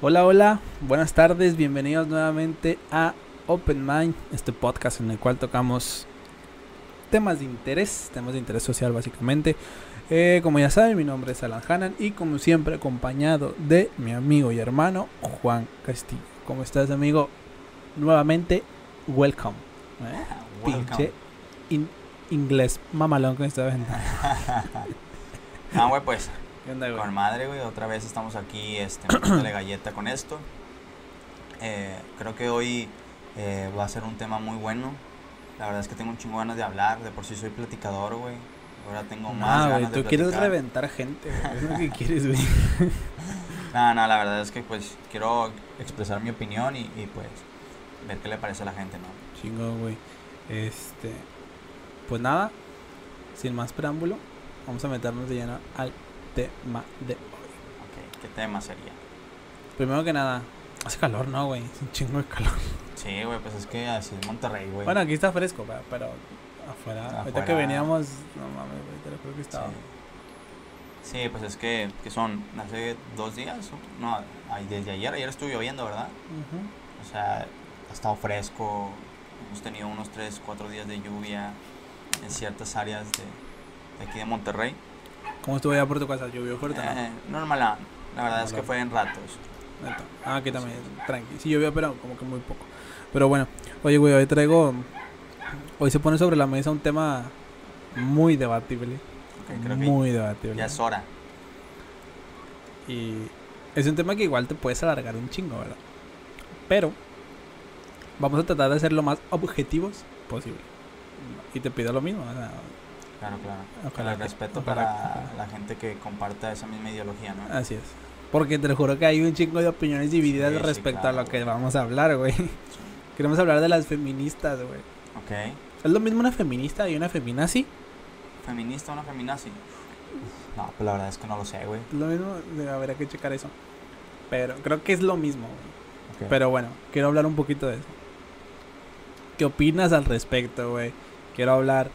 Hola, hola, buenas tardes, bienvenidos nuevamente a Open Mind, este podcast en el cual tocamos temas de interés, temas de interés social básicamente. Eh, como ya saben, mi nombre es Alan Hanan y como siempre acompañado de mi amigo y hermano Juan Castillo. ¿Cómo estás amigo? Nuevamente, welcome. ¿eh? Welcome. Pinche in- inglés mamalón con esta venta. Ah, güey, pues, ¿Qué onda, güey? con madre, güey, otra vez estamos aquí, este, metiéndole galleta con esto. Eh, creo que hoy eh, va a ser un tema muy bueno. La verdad es que tengo un chingo ganas de hablar, de por sí soy platicador, güey. Ahora tengo más Ah, güey, ganas de tú quieres platicar. reventar gente, güey. Es lo que quieres, güey. No, no, la verdad es que pues quiero expresar mi opinión y, y, pues ver qué le parece a la gente, ¿no? Chingo, güey. Este. Pues nada, sin más preámbulo, vamos a meternos de lleno al tema de hoy. Ok, ¿qué tema sería? Primero que nada, hace calor, ¿no, güey? Es un chingo de calor. Sí, güey, pues es que así es Monterrey, güey. Bueno, aquí está fresco, pero afuera. Ahorita que Afuera. veníamos, no mames, güey, te lo juro que estaba. Sí. Sí, pues es que, que son hace dos días, no, desde ayer, ayer estuvo lloviendo, ¿verdad? O sea, ha estado fresco, hemos tenido unos 3, 4 días de lluvia en ciertas áreas de, de aquí de Monterrey. ¿Cómo estuvo allá por tu casa? ¿Llovió fuerte? no? Eh, normal, la verdad es que fue en ratos. Ah, aquí también, tranqui. Sí llovió, pero como que muy poco. Pero bueno, oye, güey, hoy traigo. Hoy se pone sobre la mesa un tema muy debatible. Ok, creo que muy debatible. ya es hora. Y es un tema que igual te puedes alargar un chingo, ¿verdad? Pero vamos a tratar de ser lo más objetivos posible. Y te pido lo mismo. o sea, Claro, claro. Ojalá el que- respeto ojalá para que- la gente que comparta esa misma ideología, ¿no? así es. Porque te lo juro que hay un chingo de opiniones divididas Sí, sí, respecto claro, a lo que vamos a hablar, güey. Sí. Queremos hablar de las feministas, güey. Ok. ¿Es lo mismo una feminista y una feminazi? ¿Feminista o una feminazi? No, pues la verdad es que no lo sé, güey. Lo mismo, de- habría que checar eso. Pero creo que es lo mismo, güey. Pero bueno, quiero hablar un poquito de eso. ¿Qué opinas al respecto, güey? Quiero hablar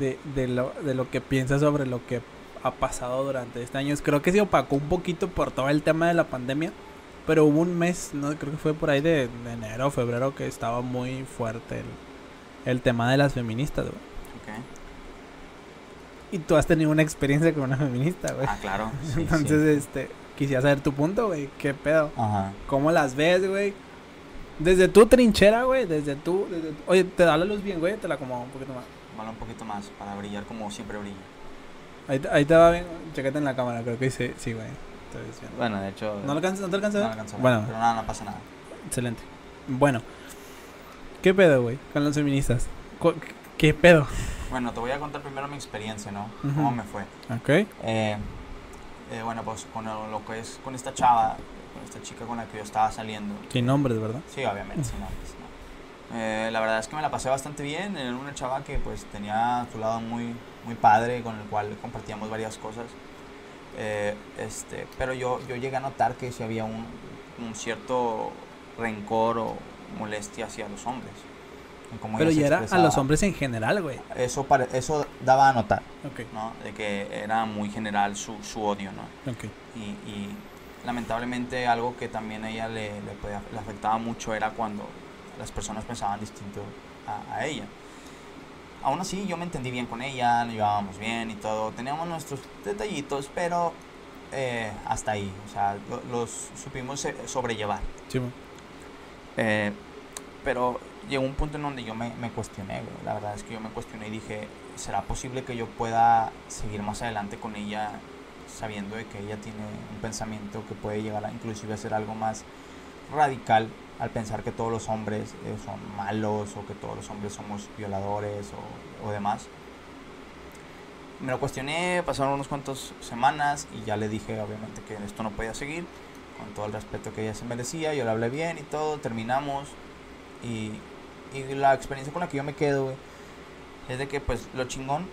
de, de, lo, de lo que piensas sobre lo que ha pasado durante este año. Creo que se opacó un poquito por todo el tema de la pandemia. Pero hubo un mes, no creo que fue por ahí de, de enero o febrero, que estaba muy fuerte el, el tema de las feministas, güey. Ok. Y tú has tenido una experiencia con una feminista, güey. Ah, claro. sí, Entonces, sí. este, quisiera saber tu punto, güey. ¿Qué pedo? Ajá. ¿Cómo las ves, güey? Desde tu trinchera, güey, desde tu, desde tu- Oye, te da la luz bien, güey, te la acomodo un poquito más. Vale un poquito más para brillar como siempre brilla. Ahí, ahí te va bien, chécate en la cámara, creo que sí, sí, güey. Bueno, de hecho. ¿No, lo alcanzas- ¿No te alcanzas a no ver? alcanzo a ver, Bueno, Pero nada, no pasa nada. excelente. Bueno, ¿qué pedo, güey, con las feministas? ¿Qué pedo? Bueno, te voy a contar primero mi experiencia, ¿no? Ujú. ¿Cómo me fue? Ok. Eh, eh, bueno, pues con lo, lo que es con esta chava, con esta chica con la que yo estaba saliendo. Sin nombres, ¿verdad? Sí, obviamente, sí, no, pues, no. Eh, la verdad es que me la pasé bastante bien. Era una chava que pues tenía su lado muy, muy padre, con el cual compartíamos varias cosas. Eh, este, pero yo, yo llegué a notar que sí había un, un cierto rencor o molestia hacia los hombres. Pero ya era a los hombres en general, güey. Eso, eso daba a notar, Ok, ¿no? De que era muy general su, su odio, ¿no? ok. y, y lamentablemente algo que también a ella le, le, podía- le afectaba mucho era cuando las personas pensaban distinto a, a ella. Aún así yo me entendí bien con ella, nos llevábamos bien y todo, teníamos nuestros detallitos, pero eh, hasta ahí, o sea, lo- los supimos eh, sobrellevar. Sí. Eh, pero llegó un punto en donde yo me, me cuestioné, güey. La verdad es que yo me cuestioné y dije, ¿será posible que yo pueda seguir más adelante con ella sabiendo de que ella tiene un pensamiento que puede llegar a inclusive a ser algo más radical al pensar que todos los hombres eh, son malos o que todos los hombres somos violadores o, o demás? Me lo cuestioné, pasaron unos cuantos semanas y ya le dije obviamente que esto no podía seguir con todo el respeto que ella se merecía, yo le hablé bien y todo, terminamos y, y la experiencia con la que yo me quedo, güey, es de que pues lo chingón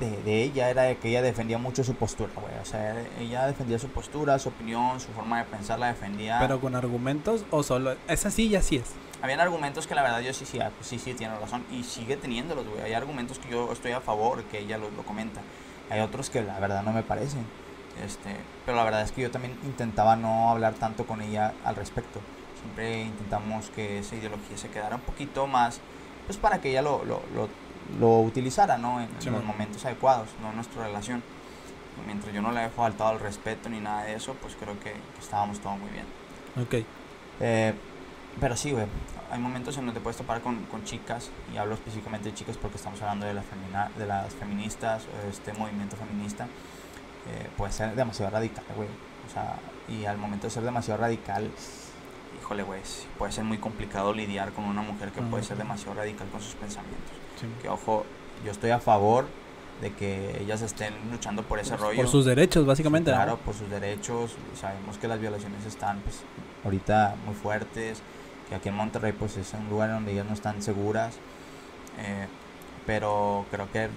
de, de ella era de que ella defendía mucho su postura, güey, o sea, ella defendía su postura, su opinión, su forma de pensar, la defendía. Pero con argumentos o solo. Es así y así es. Habían argumentos que la verdad yo sí, sí, ah, pues sí, sí, tiene razón y sigue teniéndolos, güey. Hay argumentos que yo estoy a favor, que ella lo, lo comenta. Hay otros que la verdad no me parecen. Este, pero la verdad es que yo también intentaba no hablar tanto con ella al respecto. Siempre intentamos que esa ideología se quedara un poquito más, pues para que ella lo, lo, lo, lo utilizara, ¿no? En, Sí, en los momentos adecuados, no en nuestra relación. Y mientras yo no le he faltado al respeto ni nada de eso, pues creo que, que estábamos todo muy bien. Ok. Eh, pero sí, güey. Hay momentos en donde te puedes topar con, con chicas, y hablo específicamente de chicas porque estamos hablando de, las femina- de las feministas, este movimiento feminista. eh, puede ser demasiado radical, güey. O sea, y al momento de ser demasiado radical, híjole, güey, puede ser muy complicado lidiar con una mujer que puede ser demasiado radical con sus pensamientos. Sí. Que ojo, yo estoy a favor de que ellas estén luchando por ese rollo. Por sus derechos, básicamente. Sí, ¿no? claro, por sus derechos. Sabemos que las violaciones están pues, ahorita muy fuertes. Que aquí en Monterrey pues es un lugar donde ellas no están seguras. eh, pero creo que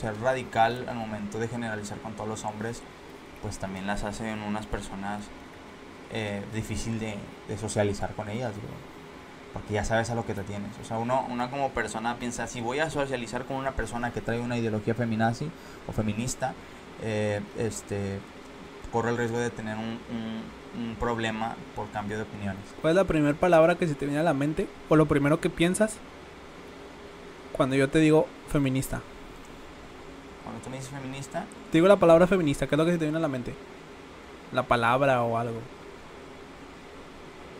ser radical al momento de generalizar con todos los hombres pues también las hace en unas personas eh, difícil de, de socializar con ellas. Porque ya sabes a lo que te tienes. O sea, uno, una como persona piensa, si voy a socializar con una persona que trae una ideología feminazi o feminista, eh, este, corre el riesgo de tener un, un- un problema por cambio de opiniones. ¿Cuál es la primera palabra que se te viene a la mente? O lo primero que piensas cuando yo te digo feminista. Cuando tú me dices feminista, Te digo la palabra feminista, ¿qué es lo que se te viene a la mente? La palabra o algo.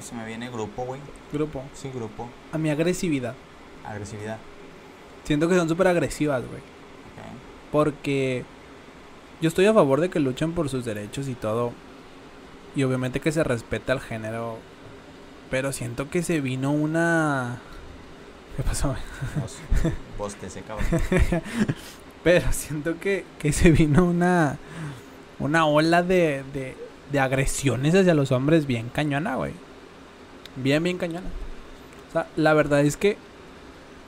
Se me viene grupo, güey. Grupo. Sí, grupo. A mi agresividad. Agresividad. Siento que son súper agresivas, güey. ok. Porque yo estoy a favor de que luchen por sus derechos y todo. Y obviamente que se respete al género. Pero siento que se vino una... ¿Qué pasó? güey? Vos, te cabrón. Pero siento que, que se vino una... Una ola de, de, de agresiones hacia los hombres bien cañona, güey. Bien, bien cañona. O sea, la verdad es que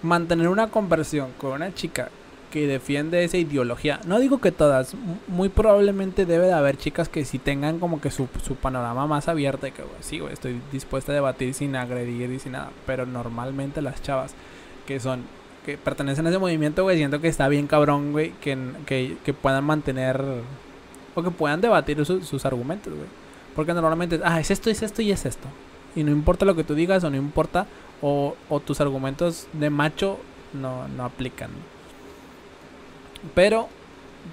mantener una conversión con una chica que defiende esa ideología, no digo que todas, mu- muy probablemente debe de haber chicas que sí tengan como que su, su panorama más abierto y que, güey, sí, estoy dispuesta a debatir sin agredir y sin nada. Pero normalmente las chavas que son, que pertenecen a ese movimiento, güey, siento que está bien cabrón, güey, que, que, puedan mantener o que puedan debatir su- sus argumentos, güey. Porque normalmente, ah, es esto, es esto y es esto. Y no importa lo que tú digas o no importa, o, o tus argumentos de macho no, no aplican. Pero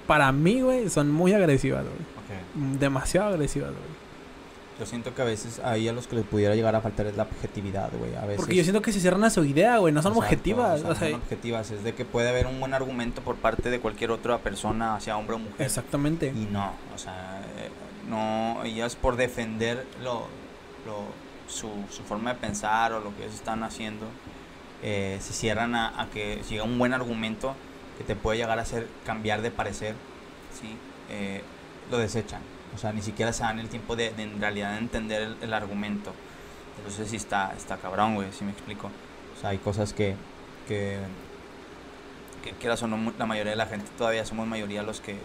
para mí, güey, son muy agresivas, güey. Demasiado agresivas, güey. Yo siento que a veces ahí a los que les pudiera llegar a faltar es la objetividad, güey. A veces. Porque yo siento que se cierran a su idea, güey. No son Exacto, objetivas. o sea, o sea, no son objetivas. Es de que puede haber un buen argumento por parte de cualquier otra persona, sea hombre o mujer. exactamente. Y no, o sea, eh, no, ellas por defender lo, lo, su, su forma de pensar o lo que ellos están haciendo, eh, se cierran a, a que llega un buen argumento que te puede llegar a hacer cambiar de parecer, ¿sí? Eh, lo desechan. O sea, ni siquiera se dan el tiempo de, de en realidad entender el, el argumento. Entonces sí está, está cabrón, güey, si me explico. O sea, hay cosas que, que, que quieras o no, la mayoría de la gente todavía somos mayoría los que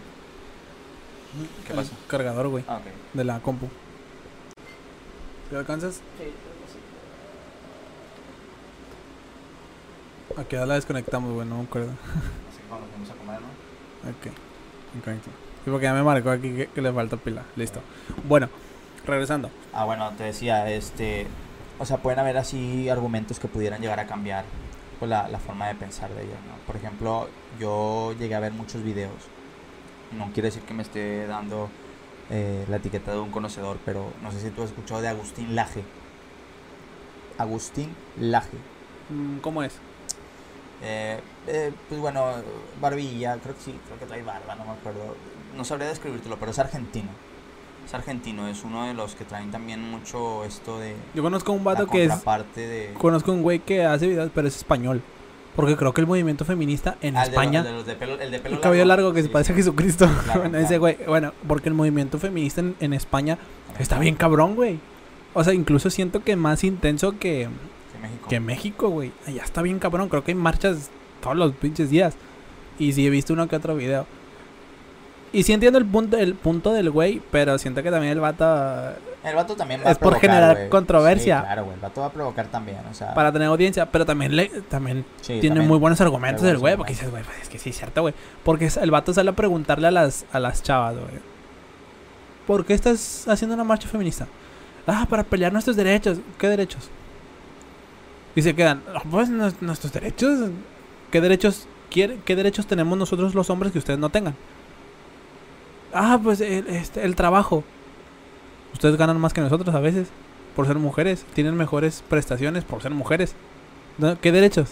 ¿Qué El pasa? cargador, güey, Ah, ok. de la compu. ¿Te alcanzas? ¿A qué edad la desconectamos, güey? No me acuerdo. Así que cuando fuimos a comer, ¿no? Ok. Incorrecto. Sí, porque ya me marcó aquí que, que le falta pila. Listo. Bueno, regresando. Ah, bueno, te decía, este, o sea, pueden haber así argumentos que pudieran llegar a cambiar pues, la, la forma de pensar de ellos, ¿no? Por ejemplo, yo llegué a ver muchos videos. No quiere decir que me esté dando eh, la etiqueta de un conocedor, pero no sé si tú has escuchado de Agustín Laje. Agustín Laje. Mm, ¿Cómo es? Eh, eh, pues bueno, barbilla, creo que sí, creo que trae barba, no me acuerdo. No sabría describírtelo, pero es argentino. Es argentino, es uno de los que traen también mucho esto de Yo conozco un vato que es. de... Conozco un güey que hace videos, pero es español. Porque creo que el movimiento feminista en Ah, de España. el de los de pelo, el de pelo el cabello largo que sí, se parece a. Jesucristo. Claro, bueno, claro. ese güey. Bueno, porque el movimiento feminista en, en España está bien cabrón, güey. O sea, incluso siento que más intenso que, México. que México, güey. Allá está bien cabrón. Creo que hay marchas todos los pinches días. Y sí he visto uno que otro video. Y sí entiendo el punto, el punto del güey, pero siento que también el vato El vato también va Es a por provocar, generar güey. controversia. Sí, claro, güey. El vato va a provocar también, o sea... para tener audiencia, pero también le también sí, tiene también. muy buenos argumentos el güey, porque dices, güey, pues es que sí es cierto, güey, porque el vato sale a preguntarle a las a las chavas, güey. ¿por qué estás haciendo una marcha feminista? Ah, para pelear nuestros derechos. ¿Qué derechos? Y se quedan, "Ah, pues nues- nuestros derechos. ¿Qué derechos quiere, qué derechos tenemos nosotros los hombres que ustedes no tengan? Ah, pues el, este, el trabajo. Ustedes ganan más que nosotros a veces por ser mujeres. Tienen mejores prestaciones por ser mujeres. ¿No? ¿Qué derechos?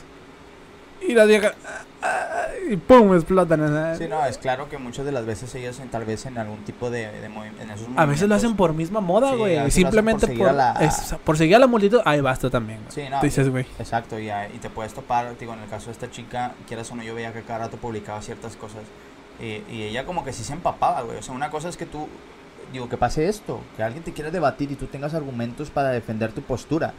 Y las viejas... ah, ah, Y pum, explotan. Sí, no, es claro que muchas de las veces ellas en- tal vez en algún tipo de, de movi- en esos A veces lo hacen por misma moda, Sí, güey. hacen Simplemente por por, seguir a la- es- por seguir a la multitud. Ahí basta también. güey. Sí, no, Tú dices, güey. Exacto, y, ah, y te puedes topar, digo, en el caso de esta chica, quieras o no, yo veía que cada rato publicaba ciertas cosas. Y, y ella como que sí se empapaba, güey. O sea, una cosa es que tú, digo, que pase esto, que alguien te quiera debatir y tú tengas argumentos para defender tu postura.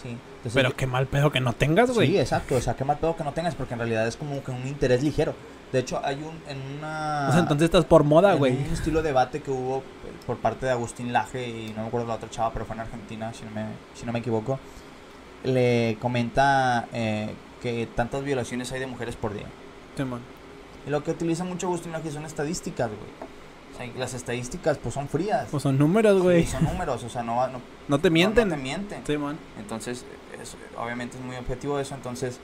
Sí. Entonces, Pero qué mal pedo que no tengas, güey. Sí, exacto, o sea, qué mal pedo que no tengas, porque en realidad es como que un interés ligero. De hecho, hay un, en una... O sea, entonces estás por moda, güey. un estilo de debate que hubo eh, por parte de Agustín Laje y no me acuerdo la otra chava, pero fue en Argentina, si no me, si no me equivoco, le comenta eh, que tantas violaciones hay de mujeres por día. Simón. Y lo que utiliza mucho Agustín Laje son estadísticas, güey. Sea, las estadísticas pues son frías. Pues son números, Sí, güey. son números, o sea, no, no, No te mienten. no te mienten. Simón. Entonces, es- obviamente es muy objetivo eso. Entonces,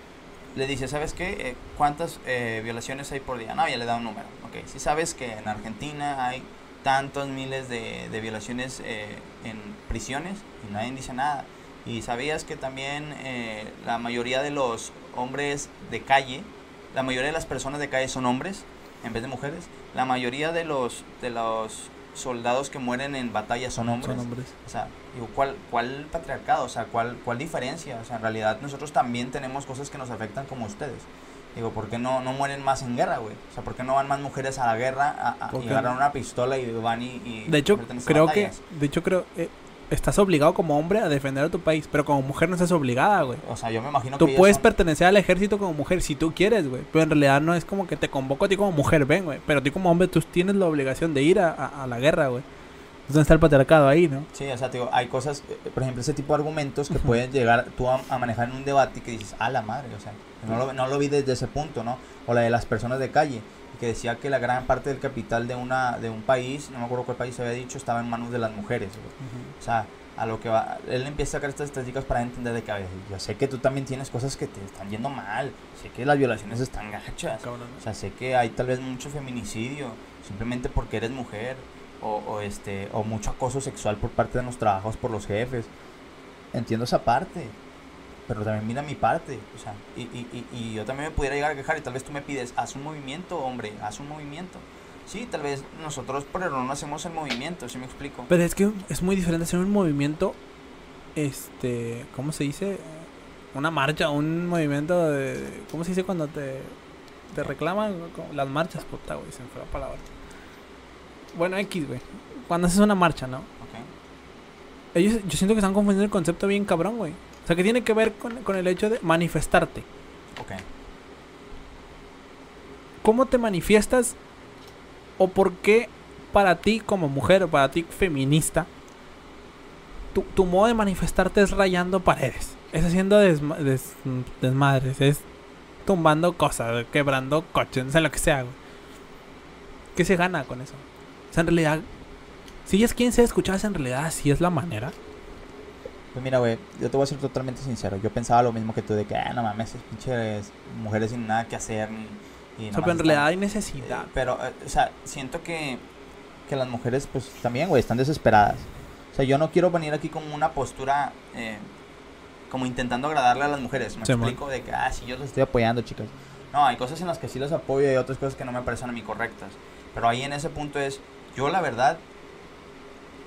le dice, ¿sabes qué? Eh, ¿Cuántas eh, violaciones hay por día? No, ya le da un número. Ok, si sabes que en Argentina hay tantos miles de, de violaciones eh, en prisiones y nadie dice nada. Y sabías que también eh, la mayoría de los hombres de calle, la mayoría de las personas de calle son hombres en vez de mujeres. La mayoría de los, de los soldados que mueren en batalla son hombres. Son hombres. O sea, digo, ¿cuál, ¿cuál patriarcado? O sea, ¿cuál, ¿cuál diferencia? O sea, en realidad nosotros también tenemos cosas que nos afectan como ustedes. Digo, ¿por qué no, no mueren más en guerra, güey? O sea, ¿por qué no van más mujeres a la guerra a, a- ¿Por y agarran una pistola y van y... y De hecho, creo que. batallas? De hecho, creo. eh, estás obligado como hombre a defender a tu país. Pero como mujer no estás obligada, güey. O sea, yo me imagino Tú que ellas puedes son- pertenecer al ejército como mujer si tú quieres, güey. Pero en realidad no es como que te convoco a ti como mujer, ven, güey. Pero a ti como hombre tú tienes la obligación de ir a, a- a la guerra, güey. Entonces está el patriarcado ahí, ¿no? Sí, o sea, digo, hay cosas, eh, por ejemplo, ese tipo de argumentos que pueden llegar tú a, a manejar en un debate y que dices, a la madre, o sea, no lo, no lo vi desde ese punto, ¿no? O la de las personas de calle, que decía que la gran parte del capital de, una, de un país, no me acuerdo cuál país se había dicho, estaba en manos de las mujeres, güey. O sea, a lo que va, él empieza a sacar estas estadísticas para entender de que, a ver, yo sé que tú también tienes cosas que te están yendo mal, sé que las violaciones están gachas, Cabrón. o sea, sé que hay tal vez mucho feminicidio, simplemente porque eres mujer, o, o este, o mucho acoso sexual por parte de los trabajos por los jefes. Entiendo esa parte, pero también mira mi parte, o sea, y, y, y, y yo también me pudiera llegar a quejar y tal vez tú me pides, haz un movimiento, hombre, haz un movimiento. Sí, tal vez nosotros por error no hacemos el movimiento, ¿sí me explico? Pero es que es muy diferente hacer un movimiento, este, ¿cómo se dice? Una marcha, un movimiento de, ¿cómo se dice cuando te, te reclaman? Las marchas, puta, güey, se me fue la palabra. Bueno, X, güey. Cuando haces una marcha, ¿no? Ok. Ellos, yo siento que están confundiendo el concepto bien cabrón, güey. O sea, que tiene que ver con, con el hecho de manifestarte. Ok. ¿Cómo te manifiestas? ¿O por qué para ti como mujer o para ti feminista, tu, tu modo de manifestarte es rayando paredes? Es haciendo desma- des- desmadres, es tumbando cosas, quebrando coches, no sé lo que sea, güey. ¿Qué se gana con eso? O sea, en realidad, si ellas quieren ser escuchadas, en realidad así es la manera. Pues mira, güey, yo te voy a ser totalmente sincero. Yo pensaba lo mismo que tú, de que, ah, no mames, esas pinches mujeres sin nada que hacer. Ni, y O sea, pero en realidad hay Eh, necesidad. pero, eh, o sea, siento que, que las mujeres, pues también, güey, están desesperadas. O sea, yo no quiero venir aquí como una postura, eh, como intentando agradarle a las mujeres. Me Sí, man. explico de que, ah, sí, yo las estoy apoyando, chicas. No, hay cosas en las que sí las apoyo y hay otras cosas que no me parecen a mí correctas. Pero ahí en ese punto es, yo la verdad,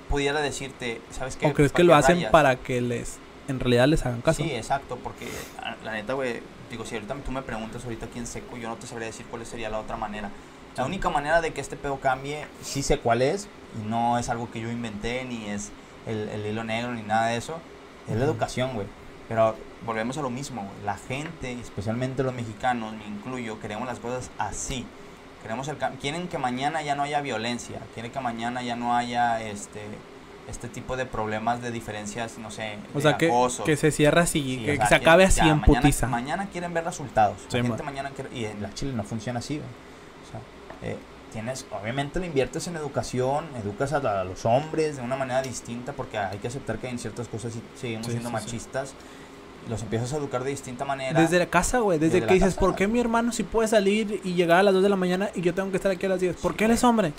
pudiera decirte, ¿sabes qué? ¿O crees ¿Pa' que lo qué hacen rayas? para que les, en realidad les hagan caso? Sí, exacto, porque ah, la neta, güey, digo, si ahorita tú me preguntas ahorita aquí en seco, yo no te sabría decir cuál sería la otra manera. La única manera de que este pedo cambie, sí sé cuál es, y no es algo que yo inventé, ni es el, el hilo negro, ni nada de eso, es la Ujú. educación, güey. Pero volvemos a lo mismo, güey. La gente, especialmente los mexicanos, me incluyo, queremos las cosas así. Queremos el quieren que mañana ya no haya violencia, quieren que mañana ya no haya este este tipo de problemas de diferencias, no sé, O de sea, que, acoso. que se cierra así, Sí, que, o que sea, se acabe así ya, en mañana, putiza. Mañana quieren ver resultados. Sí, la gente man. mañana quiere, y en la Chile no funciona así. güey. O sea, eh, tienes, obviamente le inviertes en educación, educas a, a los hombres de una manera distinta, porque hay que aceptar que en ciertas cosas sí seguimos Sí, siendo machistas. Los empiezas a educar de distinta manera. Desde la casa, güey. Desde, Desde que dices, casa. ¿por qué mi hermano sí puede salir y llegar a las 2 de la mañana y yo tengo que estar aquí a las 10? ¿Por Sí, qué él es hombre?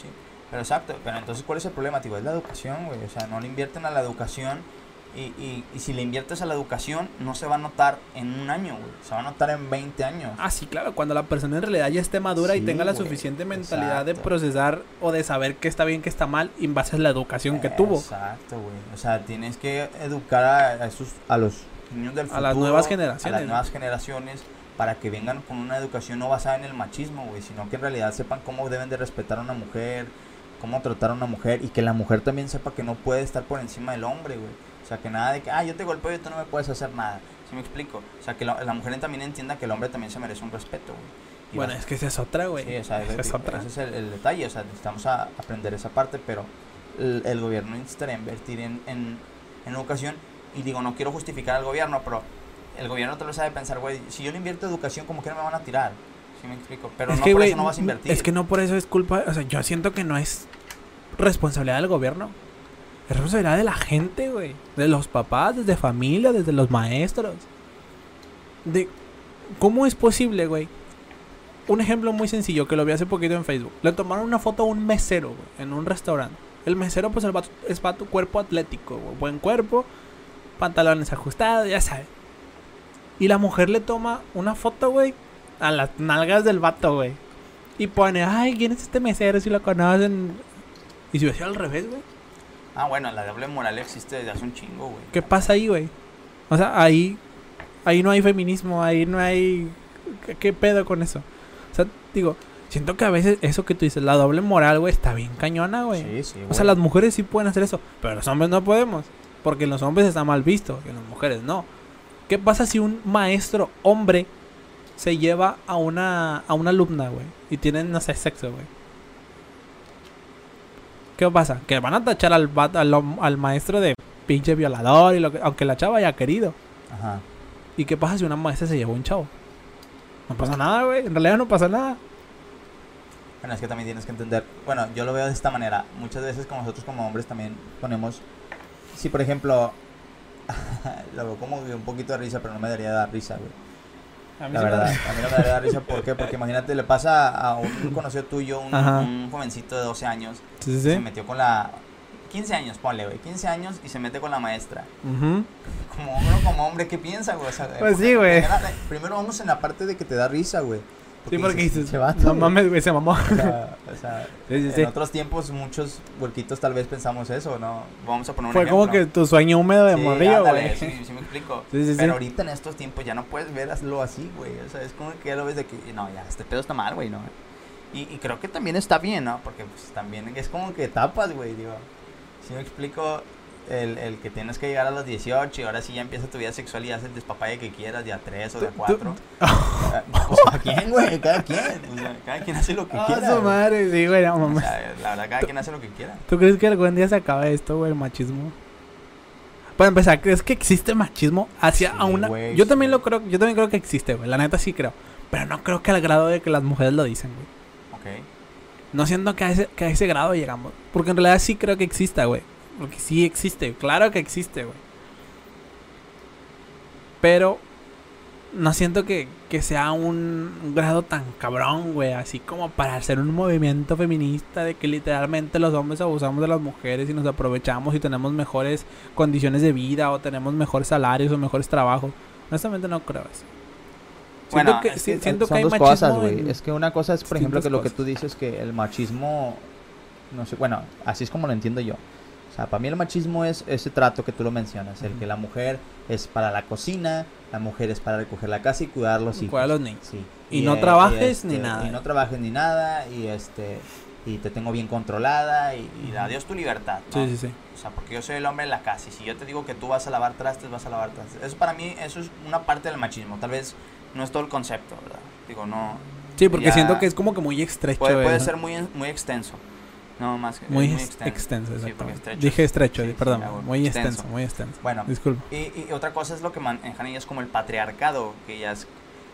Sí, pero exacto, pero entonces ¿cuál es el problema, tío? Es la educación, güey, o sea, no le invierten a la educación y, y, y si le inviertes a la educación no se va a notar en un año, güey, se va a notar en 20 años. Ah, sí, claro. Cuando la persona en realidad ya esté madura y tenga la güey, suficiente mentalidad de procesar o de saber qué está bien, qué está mal, en base a la educación que tuvo. Exacto, güey, o sea, tienes que educar a, a esos, a los niños del A futuro. las nuevas A generaciones, las ¿no? nuevas generaciones para que vengan con una educación no basada en el machismo, güey, sino que en realidad sepan cómo deben de respetar a una mujer, cómo tratar a una mujer y que la mujer también sepa que no puede estar por encima del hombre, güey. O sea, que nada de que, ah, yo te golpeo y tú no me puedes hacer nada. ¿Sí me explico? O sea, que la, la mujer también entienda que el hombre también se merece un respeto, güey. Y Bueno, va- es que esa es otra, güey. Sí, o sea, esa ese, es otra. ese es el, el detalle, o sea, necesitamos a- aprender esa parte, pero el, el gobierno necesitaría invertir en, en, en educación. Y digo, no quiero justificar al gobierno, pero el gobierno tal vez sabe pensar, güey, si yo le invierto educación, como que no me van a tirar. ¿Sí me explico? Pero es no que, por eso no vas a invertir. es que no por eso es culpa, o sea, yo siento que no es responsabilidad del gobierno. Es responsabilidad de la gente, güey. De los papás, desde familia, desde los maestros. De cómo es posible, güey. Un ejemplo muy sencillo que lo vi hace poquito en Facebook. Le tomaron una foto a un mesero, güey, en un restaurante. El mesero, pues, el vato, es vato cuerpo atlético, güey, buen cuerpo, pantalones ajustados, ya sabes. Y la mujer le toma una foto, güey, a las nalgas del vato, güey. Y pone, ay, ¿quién es este mesero si lo conocen? Y si hubiera sido al revés, güey. Ah, bueno, la doble moral existe desde hace un chingo, güey. ¿Qué pasa ahí, güey? O sea, ahí, ahí no hay feminismo, ahí no hay... ¿Qué, qué pedo con eso? O sea, digo, siento que a veces eso que tú dices, la doble moral, güey, está bien cañona, güey. Sí, sí, O sea, las mujeres sí pueden hacer eso, pero los hombres no podemos. Porque en los hombres está mal visto, y en las mujeres no. ¿Qué pasa si un maestro hombre se lleva a una, a una alumna, güey? Y tienen, no sé, sexo, güey. ¿Qué pasa? Que van a tachar al, al, al maestro de pinche violador, y lo que, aunque la chava haya querido. Ajá. ¿Y qué pasa si una maestra se llevó a un chavo? No pasa nada, güey. En realidad no pasa nada. Bueno, es que también tienes que entender, bueno, yo lo veo de esta manera. Muchas veces como nosotros como hombres también ponemos, si por ejemplo, lo veo como que un poquito de risa, pero no me daría dar risa, güey. A mí La sí me verdad, a mí no me daría dar risa, ¿por qué? Porque imagínate, le pasa a un conocido tuyo, un, jovencito de 12 años, Sí, sí, se metió con la... 15 años, ponle, güey, 15 años y se mete con la maestra. Como uno como hombre, ¿qué piensa, güey? O sea, Pues sí, güey. Primero vamos en la parte de que te da risa, güey. Sí, porque dices, "Che, vato, no güey". mames, güey, se mamó. O sea, o sea, Sí, sí, en sí. otros tiempos, muchos huerquitos tal vez pensamos eso, ¿no? Vamos a poner un Fue como que tu sueño húmedo de morrillo, güey. Sí, sí me explico. Pero ahorita en estos tiempos ya no puedes verlo así, güey. O sea, es como que ya lo ves de que, no, ya, este pedo está mal, güey, ¿no? Y, y creo que también está bien, ¿no? Porque pues también es como que etapas, güey, digo. Si me explico, el, el que tienes que llegar a los 18 y ahora sí ya empieza tu vida sexual y haces el despapalle que quieras, de a 3 o de a Tú- 4. Pues cada quien, güey, cada quien. O sea, cada quien hace lo que Ah, quiera. su madre, sí, güey, no O sea, la verdad, cada quien hace lo que quiera. ¿Tú crees que algún día se acabe esto, güey, el machismo? Para empezar, ¿crees que existe machismo hacia Sí, a una...? güey, yo también lo creo, yo también creo que existe, güey, la neta sí creo. Pero no creo que al grado de que las mujeres lo dicen, güey. Ok. No siento que a ese, que a ese grado llegamos. Porque en realidad sí creo que exista, güey. Porque sí existe, claro que existe, güey. Pero no siento que, que sea un, un grado tan cabrón, güey. Así como para hacer un movimiento feminista de que literalmente los hombres abusamos de las mujeres y nos aprovechamos y tenemos mejores condiciones de vida o tenemos mejores salarios o mejores trabajos. Honestamente no creo eso. Siento Bueno, que, es sí- que siento son que hay dos machismo cosas, güey. Es que una cosa es, por ejemplo, que lo que tú dices que el machismo, no sé, bueno, así es como lo entiendo yo. O sea, para mí el machismo es ese trato que tú lo mencionas, el que la mujer es para la cocina, la mujer es para recoger la casa y cuidar los hijos. Cuidar los niños. Sí. Y no trabajes ni este, nada. Y no trabajes ni nada y este y te tengo bien controlada y, y adiós tu libertad. ¿no? Sí, sí, sí. O sea, porque yo soy el hombre de la casa y si yo te digo que tú vas a lavar trastes, vas a lavar trastes. Eso para mí, eso es una parte del machismo. Tal vez no es todo el concepto, ¿verdad? Digo, no. Sí, porque Ya siento que es como que muy estrecho. Puede, puede ser muy, muy extenso. No, más que Muy, extenso, Sí, estrecho Dije es- estrecho, sí, sí, perdón. muy extenso. extenso, muy extenso. Bueno, Disculpa. y, y otra cosa es lo que manejan ellas como el patriarcado, que ellas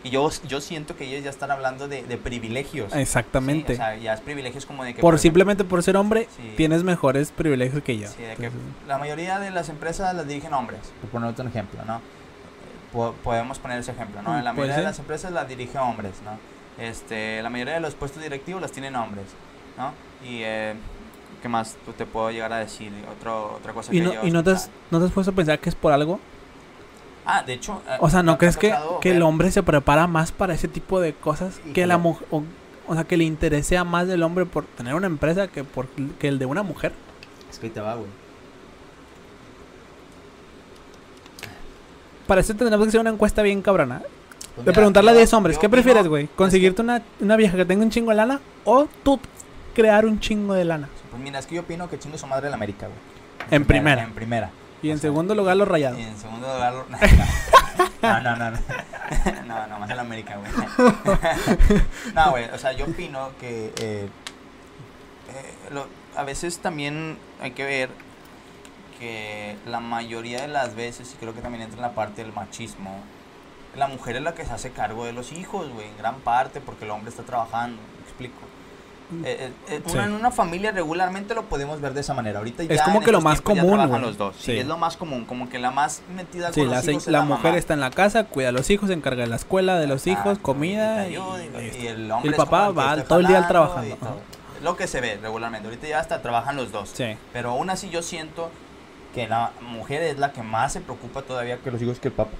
Y yo, yo siento que ellos ya están hablando de, de privilegios. Exactamente. Sí, o sea, ya es privilegios como de que... por simplemente por ser hombre, sí, tienes mejores privilegios que yo. sí, de que la mayoría de las empresas las dirigen hombres, por ponerte un ejemplo, ¿no? Po- podemos poner ese ejemplo, ¿no? Mm, La mayoría de las empresas las dirigen hombres, ¿no? Este, la mayoría de los puestos directivos las tienen hombres, ¿no? Y, eh, ¿qué más tú te puedo llegar a decir? Otro, otra cosa ¿Y que no, yo y no te, has, no te has puesto a pensar que es por algo? Ah, de hecho... eh, O sea, ¿no crees que, que el hombre se prepara más para ese tipo de cosas? Que la mujer... O, o sea, que le interese a más del hombre por tener una empresa que por que el de una mujer. Es que ahí te va, güey. Para eso tendremos que hacer una encuesta bien cabrona. Pues De preguntarle a yo- 10 hombres, ¿qué prefieres, güey? ¿Conseguirte una, una vieja que tenga un chingo de lana o tú crear un chingo de lana? Pues mira, es que yo opino que chingue su madre la América, güey. En primera. En primera. Y O en sea, segundo lugar los rayados. Y en segundo lugar... lo- No, no, no. No, no, no más el América, güey. No, güey, o sea, yo opino que... eh, eh, lo- a veces también hay que ver que la mayoría de las veces, y creo que también entra en la parte del machismo, la mujer es la que se hace cargo de los hijos, güey, en gran parte, porque el hombre está trabajando, ¿me explico? Eh, eh, eh, Sí. una- en una familia regularmente lo podemos ver de esa manera. Ahorita Es ya como que lo más común, los dos. Sí. Sí. es lo más común, como que la más metida con la, los se- hijos la la mujer mamá. está en la casa, cuida a los hijos, se encarga de la escuela, de los hijos, comida y, el hombre El papá va todo el día trabajando, Lo que se ve regularmente. Ahorita ya hasta trabajan los dos. Sí. Pero aún así yo siento que la mujer es la que más se preocupa todavía que los hijos que el papá.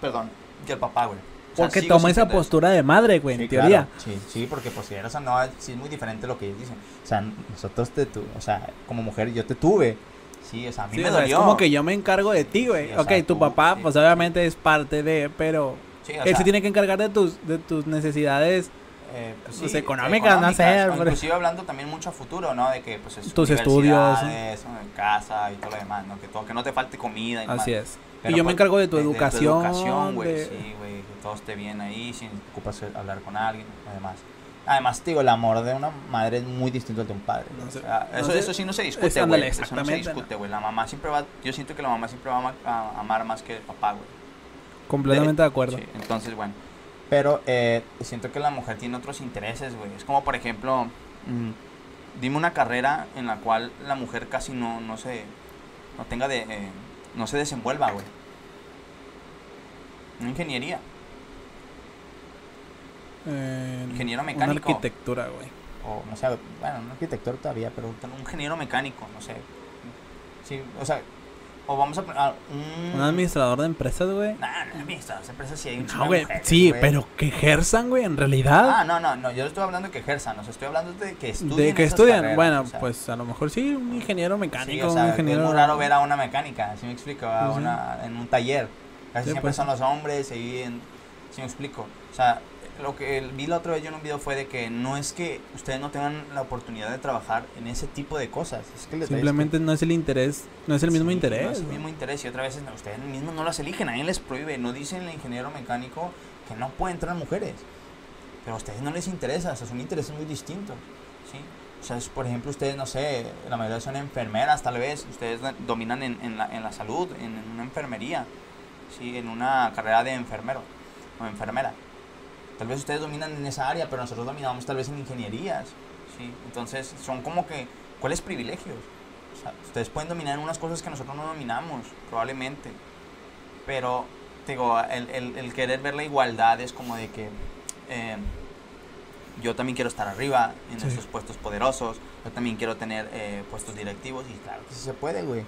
Perdón, que el papá, güey. Porque toma esa postura de madre, güey, en Sí, teoría. claro. Sí, sí, porque pues si eres o no, sí es muy diferente lo que ellos dicen. O sea, nosotros te tu, o sea, como mujer yo te tuve. Sí, o sea, a mí Sí, me o sea, dolió. es como que yo me encargo de ti, güey. Sí, ok, sea, tu tú, papá, pues obviamente es parte de, pero él se tiene que encargar de tus, de tus necesidades. eh, pues, pues, económicas, no sé, Inclusive hablando también mucho a futuro, ¿no? De que pues es Tus estudios. ¿no? casa y todo lo demás, ¿no? Que, todo, que no te falte comida y. Así es. Pero, y yo me encargo de tu de- educación. educación, güey, de- sí, güey, que todo esté bien ahí, sin ocupas hablar con alguien, además. Además, te digo, el amor de una madre es muy distinto al de un padre. No o sé, sea, no eso, sé. eso sí no se discute, güey. Eso no se discute, güey. La mamá siempre va, yo siento que la mamá siempre va a amar más que el papá, güey. completamente de acuerdo. Sí, entonces, bueno. Pero eh, siento que la mujer tiene otros intereses, güey. Es como, por ejemplo, mm, dime una carrera en la cual la mujer casi no, no se, no tenga de, eh, no se desenvuelva, güey. Una ingeniería, Eh, Ingeniero Una mecánico. arquitectura, güey. o no sé, bueno, un arquitector todavía, pero un ingeniero mecánico, no sé. Sí, o sea, o vamos a poner un... Un administrador de empresas, güey. Nah, no, mira, esa empresa sí hay un No, de güey. mujeres, Sí, güey. pero que ejerzan, güey, en realidad. Ah, no, no, no, yo no estoy hablando de que ejerzan, o sea, estoy hablando de que estudien. de que estudian. carreras, Bueno, o sea, pues a lo mejor sí, un ingeniero sí, mecánico, o sea, un que ingeniero. es muy raro ver a una mecánica, ¿sí me explico? A una, en un taller. Casi Sí, siempre pues. son los hombres, ahí en, ¿sí me explico? O sea, lo que vi la otra vez yo en un video fue de que no es que ustedes no tengan la oportunidad de trabajar en ese tipo de cosas, es que les Simplemente no es el interés, no es el mismo Sí, interés. No es el mismo interés y otra vez no, ustedes mismos no las eligen, nadie les prohíbe, no dicen el ingeniero mecánico que no puede entrar mujeres, pero a ustedes no les interesa, o sea, son intereses muy distintos, ¿sí? O sea, es, por ejemplo, ustedes, no sé, la mayoría son enfermeras tal vez, ustedes do- dominan en, en la, en la salud, en, en una enfermería, ¿sí? En una carrera de enfermero o enfermera. Tal vez ustedes dominan en esa área, pero nosotros dominamos tal vez en ingenierías, ¿sí? Entonces, son como que, ¿cuáles privilegios? O sea, ustedes pueden dominar en unas cosas que nosotros no dominamos, probablemente. Pero, digo, el, el- el querer ver la igualdad es como de que eh, yo también quiero estar arriba en Sí. estos puestos poderosos, yo también quiero tener eh, puestos directivos y claro que sí se puede, güey.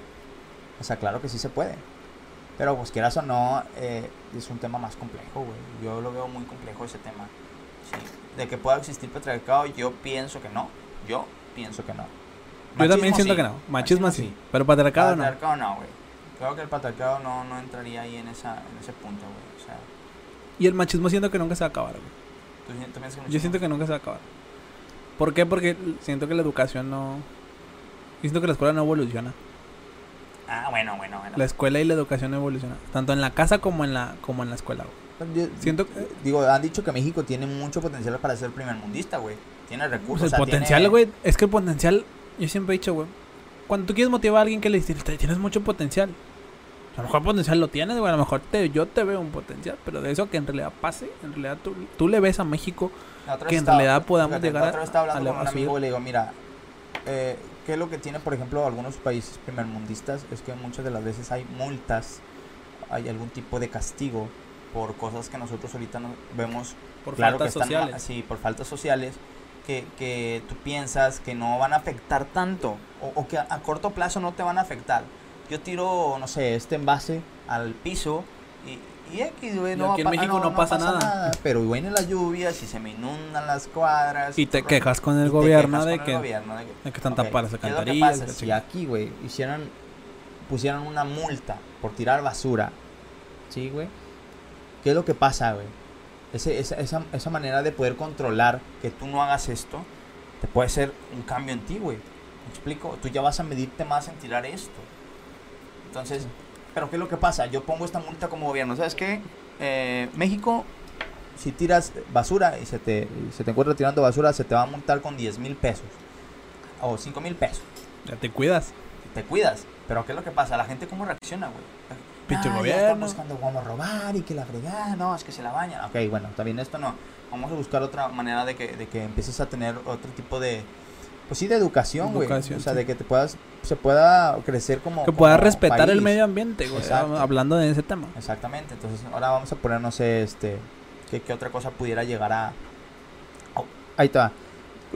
O sea, claro que sí se puede. Pero pues quieras o no, eh, es un tema más complejo, güey. Yo lo veo muy complejo ese tema. Sí. De que pueda existir patriarcado, yo pienso que no. Yo pienso que no. Yo también siento sí. que no. Machismo sí. Pero patriarcado no. Patriarcado no, güey. Creo que el patriarcado no, no entraría ahí en, esa, en ese punto, güey. O sea, Y el machismo siento que nunca se va a acabar, güey. ¿tú, si- tú piensas que Yo siento que nunca se va a acabar. ¿Por qué? Porque siento que la educación no. Siento que la escuela no evoluciona. Ah, bueno, bueno, bueno. La escuela y la educación evolucionan. Tanto en la casa como en la, como en la escuela, güey. Yo- Siento que. Digo, han dicho que México tiene mucho potencial para ser primer mundista, güey. Tiene Pues recursos. el o sea, potencial, tiene- güey. Es que el potencial. Yo siempre he dicho, güces Cuando tú quieres motivar a alguien que le dices, tienes mucho potencial. A lo mejor potencial lo tienes, güey. A lo mejor te, yo te veo un potencial. Pero de eso que en realidad pase, en realidad tú, tú le ves a México que en estaba- realidad podamos fíjate, llegar la otra vez estaba a- hablando a con un la- a amigo y le digo, mira, eh, ¿qué es lo que tiene, por ejemplo, algunos países primermundistas? Es que muchas de las veces hay multas, hay algún tipo de castigo por cosas que nosotros ahorita no vemos por claro faltas que están sociales. sí, por faltas sociales que, que tú piensas que no van a afectar tanto o, o que a, a corto plazo no te van a afectar. Yo tiro, no sé, este envase al piso y, y X, güey, no, aquí en México no pasa nada. Pero vienen las lluvias y se me inundan las cuadras. Y te quejas con el gobierno de que, de que- están tapadas ¿qué es lo que alcantarillas. Si aquí, güey, hicieran, pusieran una multa por tirar basura, ¿sí, güey? ¿Qué es lo que pasa, güey? Ese- esa, esa, esa manera de poder controlar que tú no hagas esto, te puede ser un cambio en ti, güey. ¿Me explico? Tú ya vas a medirte más en tirar esto. Entonces, ¿pero qué es lo que pasa? Yo pongo esta multa como gobierno. ¿Sabes qué? Eh, México, si tiras basura y se te, y se te encuentra tirando basura, se te va a multar con 10 mil pesos. O 5 mil pesos. Ya te cuidas. Te cuidas. Pero ¿qué es lo que pasa? La gente cómo reacciona, güey. Pinche Ah, gobierno. están buscando cómo robar y que la fregada, no, es que se la bañan. Ok, bueno, también esto no. Vamos a buscar otra manera de que, de que empieces a tener otro tipo de, pues sí, de educación, güey. O sea, sí. de que te puedas, se pueda crecer como... Que puedas respetar el medio ambiente, güey. Hablando de ese tema. Exactamente, entonces ahora vamos a poner, no sé, este, qué, qué otra cosa pudiera llegar a... Oh, ahí está.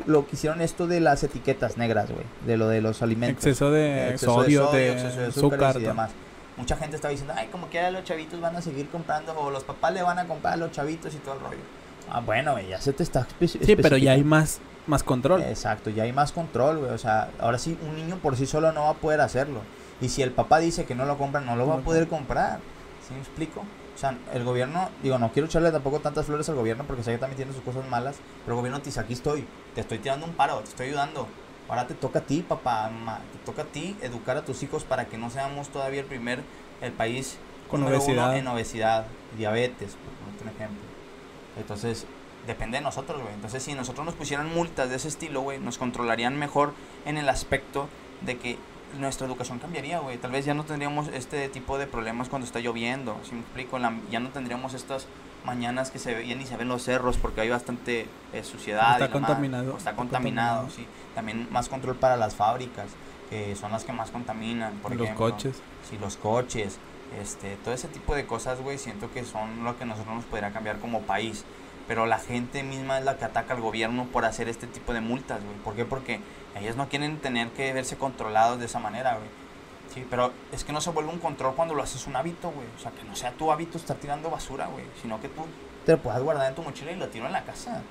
Lo que hicieron esto de las etiquetas negras, güey, de lo de los alimentos. Exceso de Exceso sodio, de, exceso de azúcar. y demás. Mucha gente estaba diciendo, ay, como quiera los chavitos van a seguir comprando, o los papás le van a comprar a los chavitos y todo el rollo. Ah, bueno, ya se te está Sí, pero ya hay más, más control. Exacto, ya hay más control, güey. O sea, ahora sí, un niño por sí solo no va a poder hacerlo. Y si el papá dice que no lo compra, no lo va a poder comprar. ¿Sí me explico? O sea, el gobierno, digo, no quiero echarle tampoco tantas flores al gobierno porque sé que también tiene sus cosas malas. Pero el gobierno te dice, aquí estoy, te estoy tirando un paro, te estoy ayudando. Ahora te toca a ti, papá, mamá, te toca a ti educar a tus hijos para que no seamos todavía el primer, el país Con obesidad. en obesidad, diabetes, por un ejemplo. Entonces, depende de nosotros, güey. Entonces, si nosotros nos pusieran multas de ese estilo, güey, nos controlarían mejor en el aspecto de que nuestra educación cambiaría, güey. Tal vez ya no tendríamos este tipo de problemas cuando está lloviendo, si me explico, La- ya no tendríamos estas mañanas que se veían y se ven los cerros porque hay bastante eh, suciedad. Está y demás, contaminado, está está contaminado, contaminado. sí. También más control para las fábricas, que son las que más contaminan, por los ejemplo. coches. Sí, los coches, este, todo ese tipo de cosas, güey, siento que son lo que nosotros nos podría cambiar como país. Pero la gente misma es la que ataca al gobierno por hacer este tipo de multas, güey. ¿Por qué? Porque ellos no quieren tener que verse controlados de esa manera, güey. Sí, pero es que no se vuelve un control cuando lo haces un hábito, güey. O sea, que no sea tu hábito estar tirando basura, güey. Sino que tú te lo puedas guardar en tu mochila y lo tiro en la casa.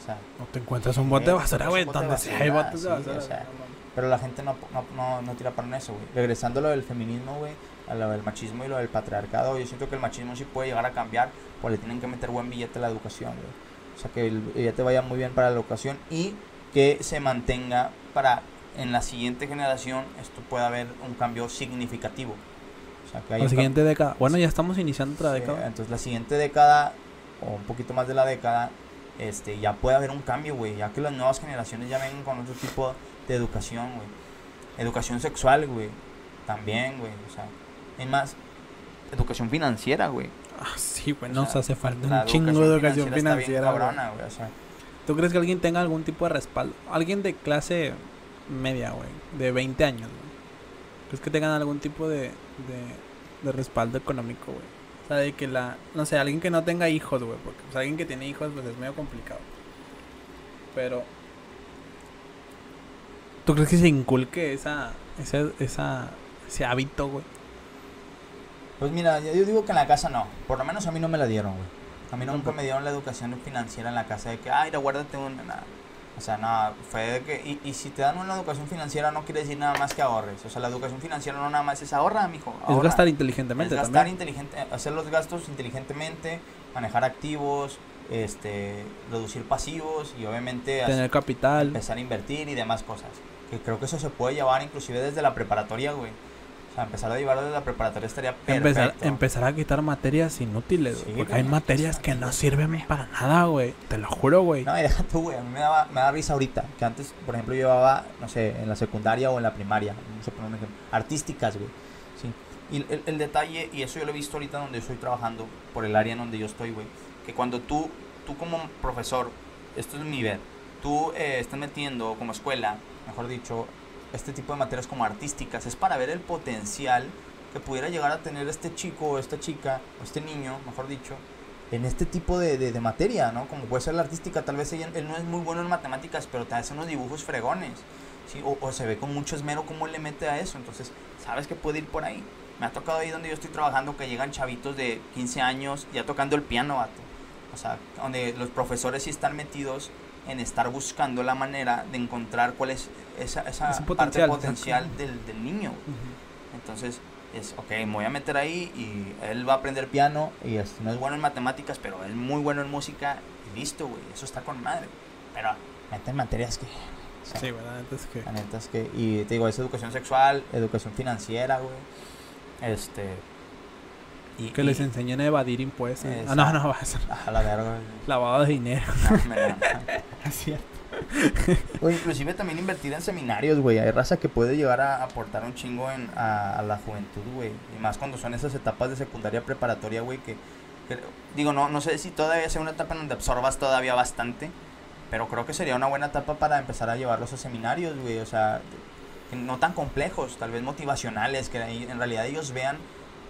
O sea, No te encuentras un bote de Eh, basura, güey. Donde sea hay botes de sí, basura. o sea, pero la gente no, no, no, no tira para eso, güey. Regresando a lo del feminismo, güey, a lo del machismo y lo del patriarcado, yo siento que el machismo sí puede llegar a cambiar, pues le tienen que meter buen billete a la educación, güey. O sea, que el billete vaya muy bien para la educación y que se mantenga para en la siguiente generación esto pueda haber un cambio significativo. O sea, que haya La siguiente década. Bueno, ya estamos iniciando otra Sí, década. entonces la siguiente década, o un poquito más de la década, este, ya puede haber un cambio, güey. Ya que las nuevas generaciones ya vengan con otro tipo de educación, güey. Educación sexual, güey. También, güey. O sea, hay más. Educación financiera, güey. Ah, sí, güey. O Nos hace falta un chingo de educación está bien financiera. güey. cabrona, güey. O sea, ¿Tú crees que alguien tenga algún tipo de respaldo? Alguien de clase media, güey. De 20 años, güey. ¿Crees que tengan algún tipo de, de, de respaldo económico, güey? O sea, de que la... No sé, alguien que no tenga hijos, güey. Porque pues, alguien que tiene hijos, pues es medio complicado. Pero... ¿Tú crees que se inculque esa... esa, esa ese hábito, güey? Pues mira, yo digo que en la casa no. Por lo menos a mí no me la dieron, güey. A mí nunca me dieron la educación financiera en la casa de que, ay, guárdate una. Nada. O sea, nada, fue de que. Y, y si te dan una educación financiera, no quiere decir nada más que ahorres. O sea, la educación financiera no nada más es ahorra, mijo. Es ahorra. gastar inteligentemente Es gastar también. inteligente, hacer los gastos inteligentemente, manejar activos, este, reducir pasivos y obviamente hacer- Tener capital. empezar a invertir y demás cosas. Que creo que eso se puede llevar inclusive desde la preparatoria, güey. O sea, empezar a llevarlo desde la preparatoria estaría perfecto. Empezar, empezar a quitar materias inútiles, güey, Sí, porque güey, hay materias que no sirven para nada, güey. Te lo juro, güey. No, y deja tú, güey. A mí me, daba, me da risa ahorita. Que antes, por ejemplo, yo llevaba, no sé, en la secundaria o en la primaria. Vamos a poner un ejemplo. Artísticas, güey. Sí. Y el, el detalle, y eso yo lo he visto ahorita donde estoy trabajando, por el área en donde yo estoy, güey, que cuando tú, tú como profesor, esto es mi ver, tú eh, estás metiendo como escuela, mejor dicho, este tipo de materias como artísticas, es para ver el potencial que pudiera llegar a tener este chico o esta chica, o este niño, mejor dicho, en este tipo de, de, de materia, ¿no? Como puede ser la artística, tal vez ella, él no es muy bueno en matemáticas, pero te hace unos dibujos fregones, ¿sí? O, o se ve con mucho esmero cómo él le mete a eso, entonces, sabes que puede ir por ahí. Me ha tocado ahí donde yo estoy trabajando que llegan chavitos de 15 años ya tocando el piano, vato. O sea, donde los profesores sí están metidos en estar buscando la manera de encontrar cuál es esa, esa parte potencial, potencial exacto. del, del niño. Ujú. Entonces, es, ok, me voy a meter ahí y él va a aprender piano y es- no es bueno en matemáticas, pero es muy bueno en música y listo, güey, eso está con madre. Pero mete en materias que... o sea, Sí, ¿verdad? Entonces que... la neta es que, y te digo, es educación sexual, educación financiera, güey. Este... Y, Que y- les enseñen a evadir impuestos. Ah, no, no, va a ser A la verga, lavado de dinero. No, me- Es cierto. O inclusive también invertir en seminarios, güey. Hay raza que puede llegar a aportar un chingo en, a, a la juventud, güey. Y más cuando son esas etapas de secundaria preparatoria, güey, que, que- Digo, no, no sé si todavía sea una etapa en donde absorbas todavía bastante, pero creo que sería una buena etapa para empezar a llevarlos a seminarios, güey. O sea, no tan complejos, tal vez motivacionales, que en realidad ellos vean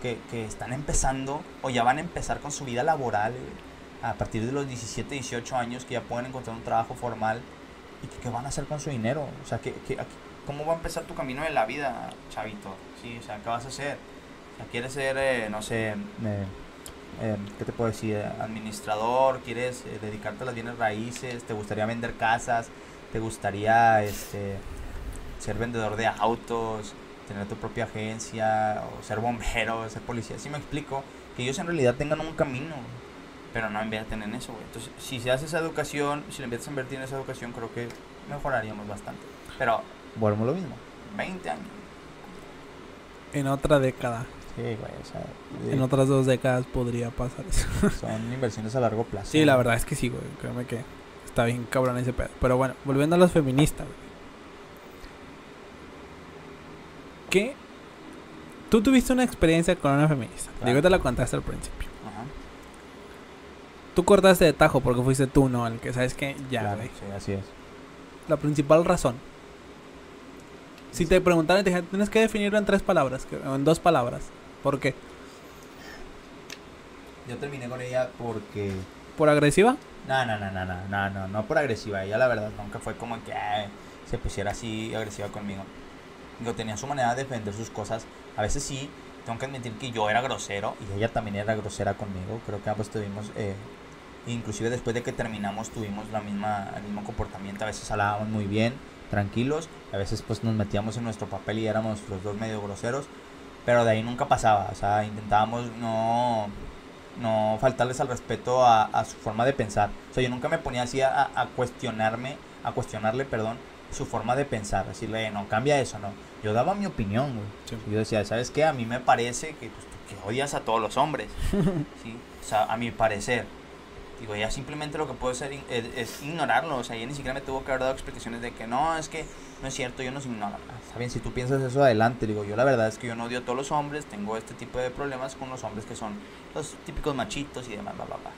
que, que están empezando o ya van a empezar con su vida laboral, güey, a partir de los 17, 18 años, que ya pueden encontrar un trabajo formal y que, qué van a hacer con su dinero. O sea, que, que- ¿cómo va a empezar tu camino en la vida, chavito? Sí, o sea, ¿qué vas a hacer? O sea, ¿quieres ser, eh, no sé, eh, eh, ¿qué te puedo decir? Administrador, ¿quieres eh, dedicarte a las bienes raíces? ¿Te gustaría vender casas? ¿Te gustaría este, ser vendedor de autos? ¿Tener tu propia agencia? ¿O ser bombero? ¿Ser policía? Si me explico, que ellos en realidad tengan un camino, pero no invierten en eso, güey. Entonces, si se hace esa educación, si le empiezas a invertir en esa educación, creo que mejoraríamos bastante. Pero, volvemos a lo mismo, 20 años. En otra década. Sí, güey, o sea, En otras dos décadas podría pasar eso. son inversiones a largo plazo. Sí, la verdad es que sí, güey. Créeme que está bien cabrón ese pedo. Pero bueno, volviendo a los feministas, güey. ¿Qué? Tú tuviste una experiencia con una feminista. Claro. Digo, te la contaste al principio. Ajá, Tú cortaste de tajo porque fuiste tú, ¿no? El que sabes que ya, claro, sí, así es. La principal razón. Si te preguntaran, te tienes que definirlo en tres palabras, que- o en dos palabras. ¿Por qué? Yo terminé con ella porque... ¿Por agresiva? No, no, no, no, no, no, no, no por agresiva. Ella la verdad nunca fue como que ay, se pusiera así agresiva conmigo. Digo, tenía su manera de defender sus cosas. A veces sí, tengo que admitir que yo era grosero y ella también era grosera conmigo. Creo que ambos tuvimos, eh, inclusive después de que terminamos tuvimos la misma, el mismo comportamiento. A veces hablábamos muy bien, tranquilos. A veces pues nos metíamos en nuestro papel y éramos los dos medio groseros. Pero de ahí nunca pasaba. O sea, intentábamos no no faltarles al respeto a, a su forma de pensar. O sea, yo nunca me ponía así a, a cuestionarme, a cuestionarle, perdón, su forma de pensar. Decirle, "Eh, no, cambia eso, no. Yo daba mi opinión, güey. Sí. Yo decía, ¿sabes qué? A mí me parece que, pues, que odias a todos los hombres. ¿sí? O sea, a mi parecer. Digo, ella simplemente lo que puedo hacer in- es, es ignorarlo. O sea, ella ni siquiera me tuvo que haber dado explicaciones de que no, es que no es cierto, yo no soy ignoro. Ah, Está bien, si tú piensas eso adelante. Digo, yo la verdad es que yo no odio a todos los hombres. Tengo este tipo de problemas con los hombres que son los típicos machitos y demás, bla, bla, bla.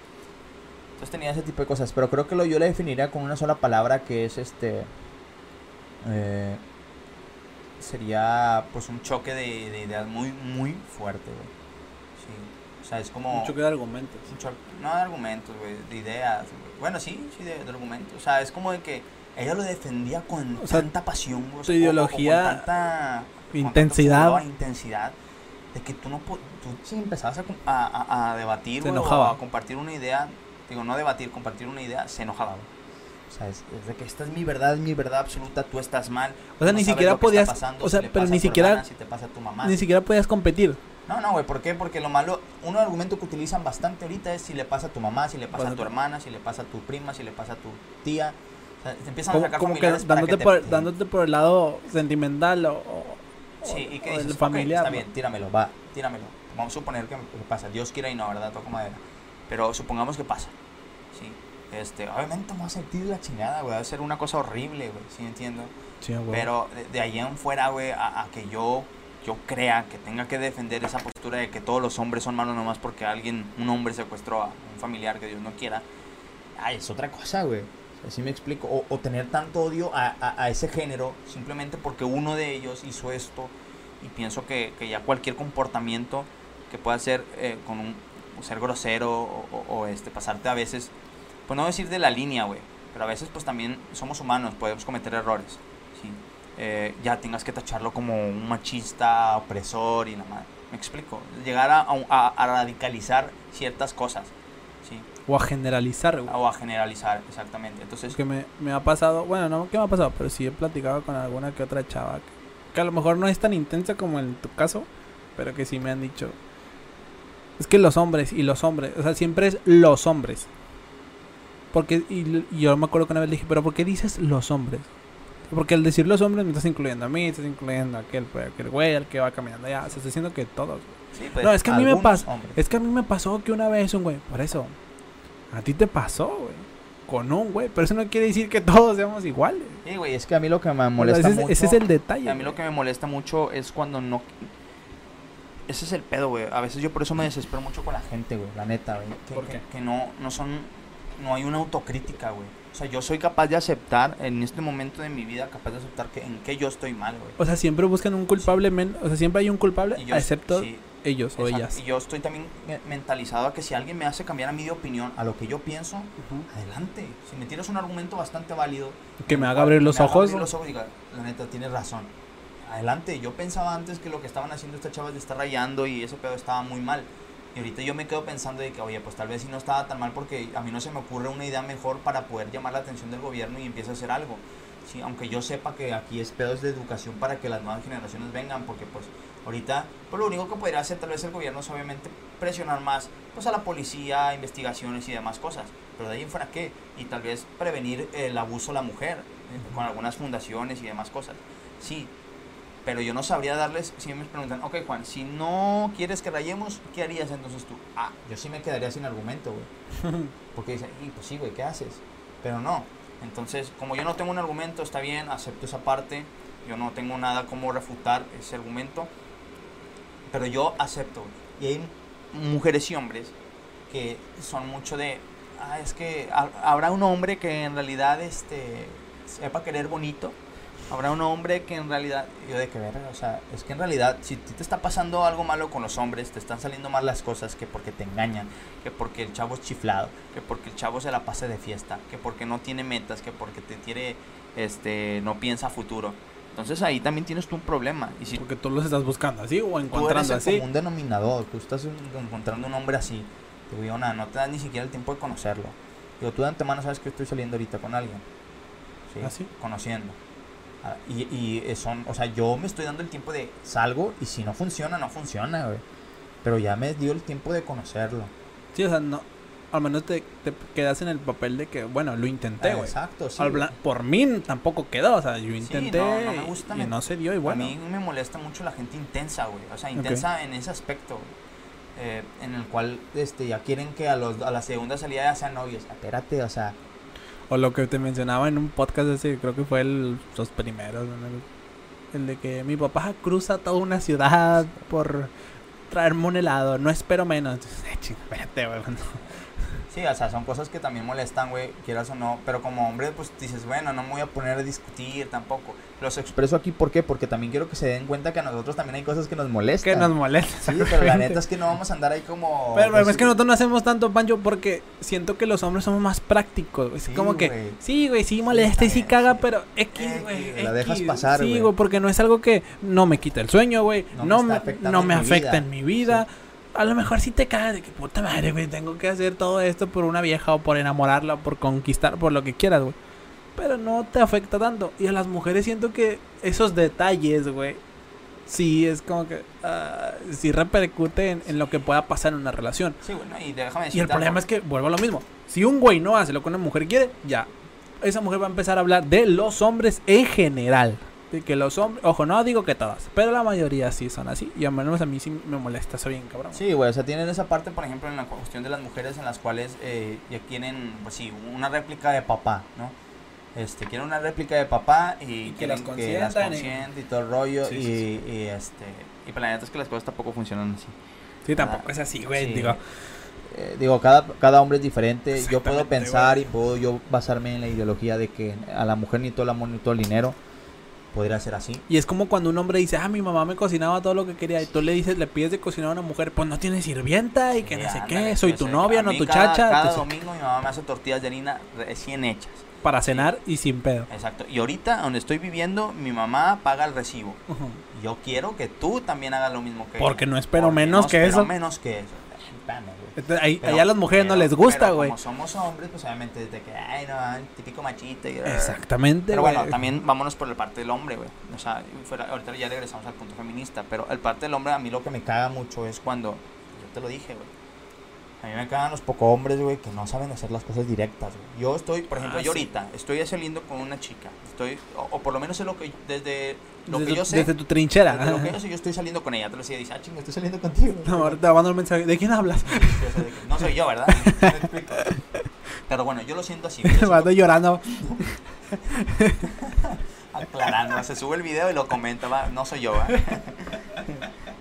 Entonces tenía ese tipo de cosas. Pero creo que lo, yo le definiría con una sola palabra que es este. eh, sería pues un choque de, de ideas muy, muy fuerte, güey. Sí. O sea, es como. Un choque de argumentos. un choque- no de argumentos, güey, de ideas. Bueno, sí, sí, de, de argumentos. O sea, es como de que ella lo defendía con O sea, tanta pasión, güey, o ideología, con tanta intensidad. intensidad, de que tú no tú si empezabas a, a, a- debatir, güey, o a compartir una idea, digo, no debatir, compartir una idea, se enojaba, güey. O sea, es, es de que esta es mi verdad, es mi verdad absoluta, tú estás mal. O sea, no ni siquiera podías- pasando, o sea, si pero ni a siquiera- hermana, si te pasa a tu mamá. Ni siquiera podías competir. No, no, güey, ¿por qué? Porque lo malo, un argumento que utilizan bastante ahorita es si le pasa a tu mamá, si le pasa a tu a- hermana, si le pasa a tu prima, si le pasa a tu tía. O sea, te empiezan a Como, sacar como que dándote, que te- por, te- dándote por el lado sentimental o, o- Sí, y que dices, "Ok, familiar. está bien, tíramelo, va, tíramelo. Vamos a suponer que, que pasa, Dios quiera y no, ¿verdad? Toco madera. Pero supongamos que pasa. Este, obviamente me voy a sentir la chingada, güey, va a ser una cosa horrible, güey, ¿sí entiendo? Sí, huevo. Pero de, de ahí en fuera, güey, a, a que yo yo crea que tenga que defender esa postura de que todos los hombres son malos nomás porque alguien, un hombre secuestró a un familiar que Dios no quiera, ay, es otra cosa, güey. Así me explico. O, o tener tanto odio a, a, a, ese género simplemente porque uno de ellos hizo esto. Y pienso que, que ya cualquier comportamiento que pueda ser eh, con un ser grosero o, o, o, este pasarte a veces, pues no decir de la línea, güey. Pero a veces pues también somos humanos, podemos cometer errores. ¿sí? Eh, ya tengas que tacharlo como un machista, opresor y nada más. Me explico. Llegar a, a, a radicalizar ciertas cosas. ¿sí? O a generalizar, güey. O a generalizar, exactamente. Entonces, que me, me, ha pasado, bueno, no que me ha pasado, pero sí he platicado con alguna que otra chava que, que, a lo mejor no es tan intensa como en tu caso, pero que sí me han dicho. Es que los hombres y los hombres, o sea, siempre es los hombres. Porque, y, y yo me acuerdo que una vez le dije, pero ¿por qué dices los hombres? Porque al decir los hombres me estás incluyendo a mí, estás incluyendo a aquel, pues, aquel güey, al que va caminando allá. O sea, estás diciendo que todos. Sí, pues, no, es que a mí me pasó. Es que a mí me pasó que una vez un güey, por eso. A ti te pasó, güey. Con un güey. Pero eso no quiere decir que todos seamos iguales. Sí, güey, es que a mí lo que me molesta ese, mucho. Ese es el detalle. A mí lo que me molesta mucho es cuando no. Ese es el pedo, güey. A veces yo por eso me desespero mucho con la gente, güey. La neta, güey. Que, ¿Por qué? que, que no, no son. No hay una autocrítica, güey. O sea, yo soy capaz de aceptar en este momento de mi vida, capaz de aceptar que en que yo estoy mal, güey. O sea, siempre buscan un culpable, sí. men, o sea, siempre hay un culpable, yo, excepto sí, ellos exacto. o ellas. Y yo estoy también mentalizado a que si alguien me hace cambiar a mí de opinión, a lo que yo pienso, uh -huh. adelante. Si me tienes un argumento bastante válido, que me haga abrir los me ojos. Haga abrir los ojos y diga, la neta, tienes razón. Adelante, yo pensaba antes que lo que estaban haciendo estas chavas de estar rayando y ese pedo estaba muy mal. Y ahorita yo me quedo pensando de que, oye, pues tal vez si no estaba tan mal porque a mí no se me ocurre una idea mejor para poder llamar la atención del gobierno y empiece a hacer algo. Sí, aunque yo sepa que aquí es pedos de educación para que las nuevas generaciones vengan, porque pues ahorita pues lo único que podría hacer tal vez el gobierno es obviamente presionar más pues a la policía, investigaciones y demás cosas. Pero de ahí en fuera qué? Y tal vez prevenir el abuso a la mujer eh, con algunas fundaciones y demás cosas. Sí, pero yo no sabría darles, si me preguntan, ok Juan, si no quieres que rayemos, ¿qué harías entonces tú? Ah, yo sí me quedaría sin argumento, güey. Porque dicen, y pues sí, güey, ¿qué haces? Pero no. Entonces, como yo no tengo un argumento, está bien, acepto esa parte, yo no tengo nada como refutar ese argumento, pero yo acepto. Y hay mujeres y hombres que son mucho de, ah, es que habrá un hombre que en realidad este, sepa querer bonito, habrá un hombre que en realidad, yo de que ver, o sea, es que en realidad si te está pasando algo malo con los hombres, te están saliendo mal las cosas que porque te engañan, que porque el chavo es chiflado, que porque el chavo se la pase de fiesta, que porque no tiene metas, que porque te tiene, este, no piensa futuro. Entonces ahí también tienes tú un problema. Y si porque tú los estás buscando así o encontrando así. Como un denominador, tú estás encontrando un hombre así. Te digo, nada, no te das ni siquiera el tiempo de conocerlo. Digo, tú de antemano sabes que estoy saliendo ahorita con alguien. ¿sí? ¿Ah, sí? Conociendo. Y, y, son, o sea, yo me estoy dando el tiempo de salgo y si no funciona, no funciona, güey. Pero ya me dio el tiempo de conocerlo. Sí, o sea, no, al menos te, te quedas en el papel de que, bueno, lo intenté, güey. Exacto, sí. Al, por mí tampoco quedó, o sea, yo intenté sí, no, no me gusta, y, me, no se dio y bueno. A mí me molesta mucho la gente intensa, güey. O sea, intensa okay. en ese aspecto, eh, en el cual este, ya quieren que a, los, a la segunda salida ya sean novios. Espérate, o sea, o lo que te mencionaba en un podcast ese, creo que fue el, los primeros, el, el, de que mi papá cruza toda una ciudad por traerme un helado, no espero menos. Entonces, espérate, güey. Sí, o sea, son cosas que también molestan, güey, quieras o no. Pero como hombre, pues dices, bueno, no me voy a poner a discutir tampoco. Los expreso aquí, ¿por qué? Porque también quiero que se den cuenta que a nosotros también hay cosas que nos molestan. Que nos molestan. Sí, pero la neta es que no vamos a andar ahí como... Pero, pero es que nosotros no hacemos tanto, Pancho, porque siento que los hombres somos más prácticos. Es sí, como que, wey. sí, güey, sí molesta y sí caga, pero X, güey. La dejas pasar, güey. Sí, güey, porque no es algo que no me quita el sueño, güey. No, no, me, no me afecta vida. en mi vida. A lo mejor sí te cagas de que puta madre, güey, tengo que hacer todo esto por una vieja o por enamorarla o por conquistar, por lo que quieras, güey. Pero no te afecta tanto. Y a las mujeres siento que esos detalles, güey, sí es como que uh, sí repercute en, en, lo que pueda pasar en una relación. Sí, bueno, y déjame Y el problema es que vuelvo a lo mismo. Si un güey no hace lo que una mujer quiere, ya. Esa mujer va a empezar a hablar de los hombres en general de que los hombres, ojo, no digo que todas, pero la mayoría sí son así. Y al menos a mí sí me molesta eso bien, cabrón. Sí, güey, o sea, tienen esa parte, por ejemplo, en la cuestión de las mujeres en las cuales eh, ya quieren, pues sí, una réplica de papá, ¿no? Este, quieren una réplica de papá y, Y que quieren las consientan y- y todo el rollo. Sí, y, sí, y, este. Y pues la neta es que las cosas tampoco funcionan así. Sí, tampoco es así, güey. Digo, Eh, digo, cada, cada hombre es diferente. Yo puedo pensar güey. y puedo yo basarme en la ideología de que a la mujer ni todo el amor ni todo el dinero podría ser así. y es como cuando un hombre dice, ah, mi mamá me cocinaba todo lo que quería. Y tú le dices, le pides de cocinar a una mujer, pues no tienes sirvienta y que Sí, no sé ándale, qué. Soy tu novia, no tu cada- chacha. Cada te- domingo mi mamá me hace tortillas de harina recién hechas. para cenar y sin pedo. Exacto. Y ahorita, donde estoy viviendo, mi mamá paga el recibo. Ujú. Yo quiero que tú también hagas lo mismo que Porque ella. no espero Porque menos no que espero eso. menos que eso. Espérame, güey. Entonces, ahí, Pero- allá a las mujeres no les gusta, güey. Como somos hombres, pues obviamente desde que, ay, no, típico machito. Y, Exactamente, Pero bueno, también vámonos por la parte del hombre, güey. O sea, fuera- ahorita ya regresamos al punto feminista. Pero el parte del hombre, a mí lo que me caga mucho es cuando. Yo te lo dije, güey. A mí me cagan los poco hombres, güey, que no saben hacer las cosas directas, güey. Yo estoy, por ejemplo, Ah, yo sí. ahorita estoy saliendo con una chica. Estoy, o, o por lo menos es lo que, desde lo desde, que yo tu- sé. desde tu trinchera. desde lo que yo sé, yo estoy saliendo con ella. Te lo decía, dice, ah, chinga, estoy saliendo contigo. No, ahorita mando el mensaje. ¿De quién hablas? Sí, sí, o sea, de que no soy yo, ¿verdad? Me explico. Pero bueno, yo lo siento así. Yo Mando llorando. aclarando, se sube el video y lo comenta, va, no soy yo, ¿va? A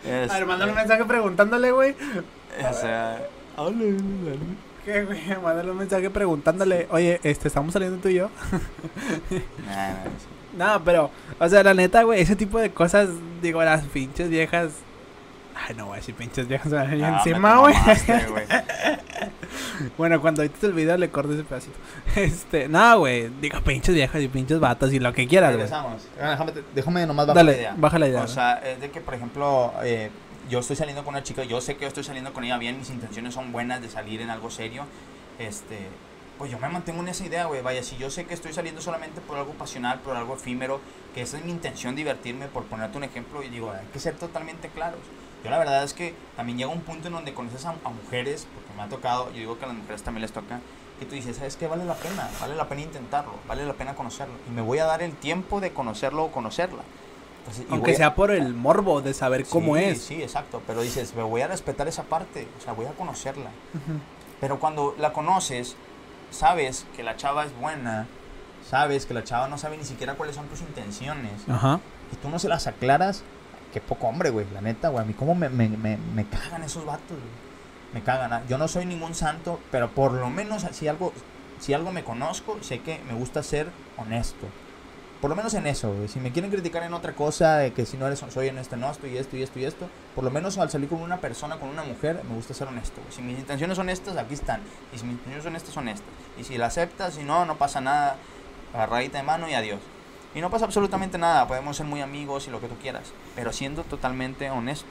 ver, mándale un Este, mensaje preguntándole, güey. o sea, ¿Qué, güey? Mándale un mensaje preguntándole, oye, este, ¿estamos saliendo tú y yo? No, pero, o sea, la neta, güey, ese tipo de cosas, digo, las pinches viejas. Ay, no, güey, si pinches viejas se van a ir No, encima, güey. Bueno, cuando edites el video le corto ese pedacito. Este, no, güey, digo, pinches viejas y pinches vatas y lo que quieras, güey. Regresamos. Ah, Déjame, déjame nomás bajar la idea. baja la idea. O sea, es de que, por ejemplo, eh, yo estoy saliendo con una chica, yo sé que yo estoy saliendo con ella bien, mis intenciones son buenas de salir en algo serio. Este, pues yo me mantengo en esa idea, güey. Vaya, si yo sé que estoy saliendo solamente por algo pasional, por algo efímero, que esa es mi intención, divertirme, por ponerte un ejemplo, y digo, hay que ser totalmente claros. Yo la verdad es que también llega un punto en donde conoces a, a mujeres, porque me ha tocado, yo digo que a las mujeres también les toca, que tú dices, ¿sabes qué? Vale la pena, vale la pena intentarlo, vale la pena conocerlo. Y me voy a dar el tiempo de conocerlo o conocerla. Entonces, y Aunque a- sea por el morbo de saber cómo Sí, es. Sí, exacto. Pero dices, me voy a respetar esa parte, o sea, voy a conocerla. Pero cuando la conoces, sabes que la chava es buena, sabes que la chava no sabe ni siquiera cuáles son tus intenciones, Ajá. y tú no se las aclaras, qué poco hombre, güey, la neta, güey. A mí, cómo me, me, me, me cagan esos vatos, güey. Me cagan. ah. Yo no soy ningún santo, pero por lo menos si algo, si algo me conozco, sé que me gusta ser honesto. Por lo menos en eso, güey. Si me quieren criticar en otra cosa, de que si no eres soy honesto en esto y esto y esto y esto, por lo menos al salir con una persona, con una mujer, me gusta ser honesto. güey. Si mis intenciones son estas, aquí están. Y si mis intenciones son estas, son estas. Y si la aceptas, si no, no pasa nada. Agarradita de mano y adiós. Y no pasa absolutamente nada, podemos ser muy amigos y lo que tú quieras, pero siendo totalmente honesto.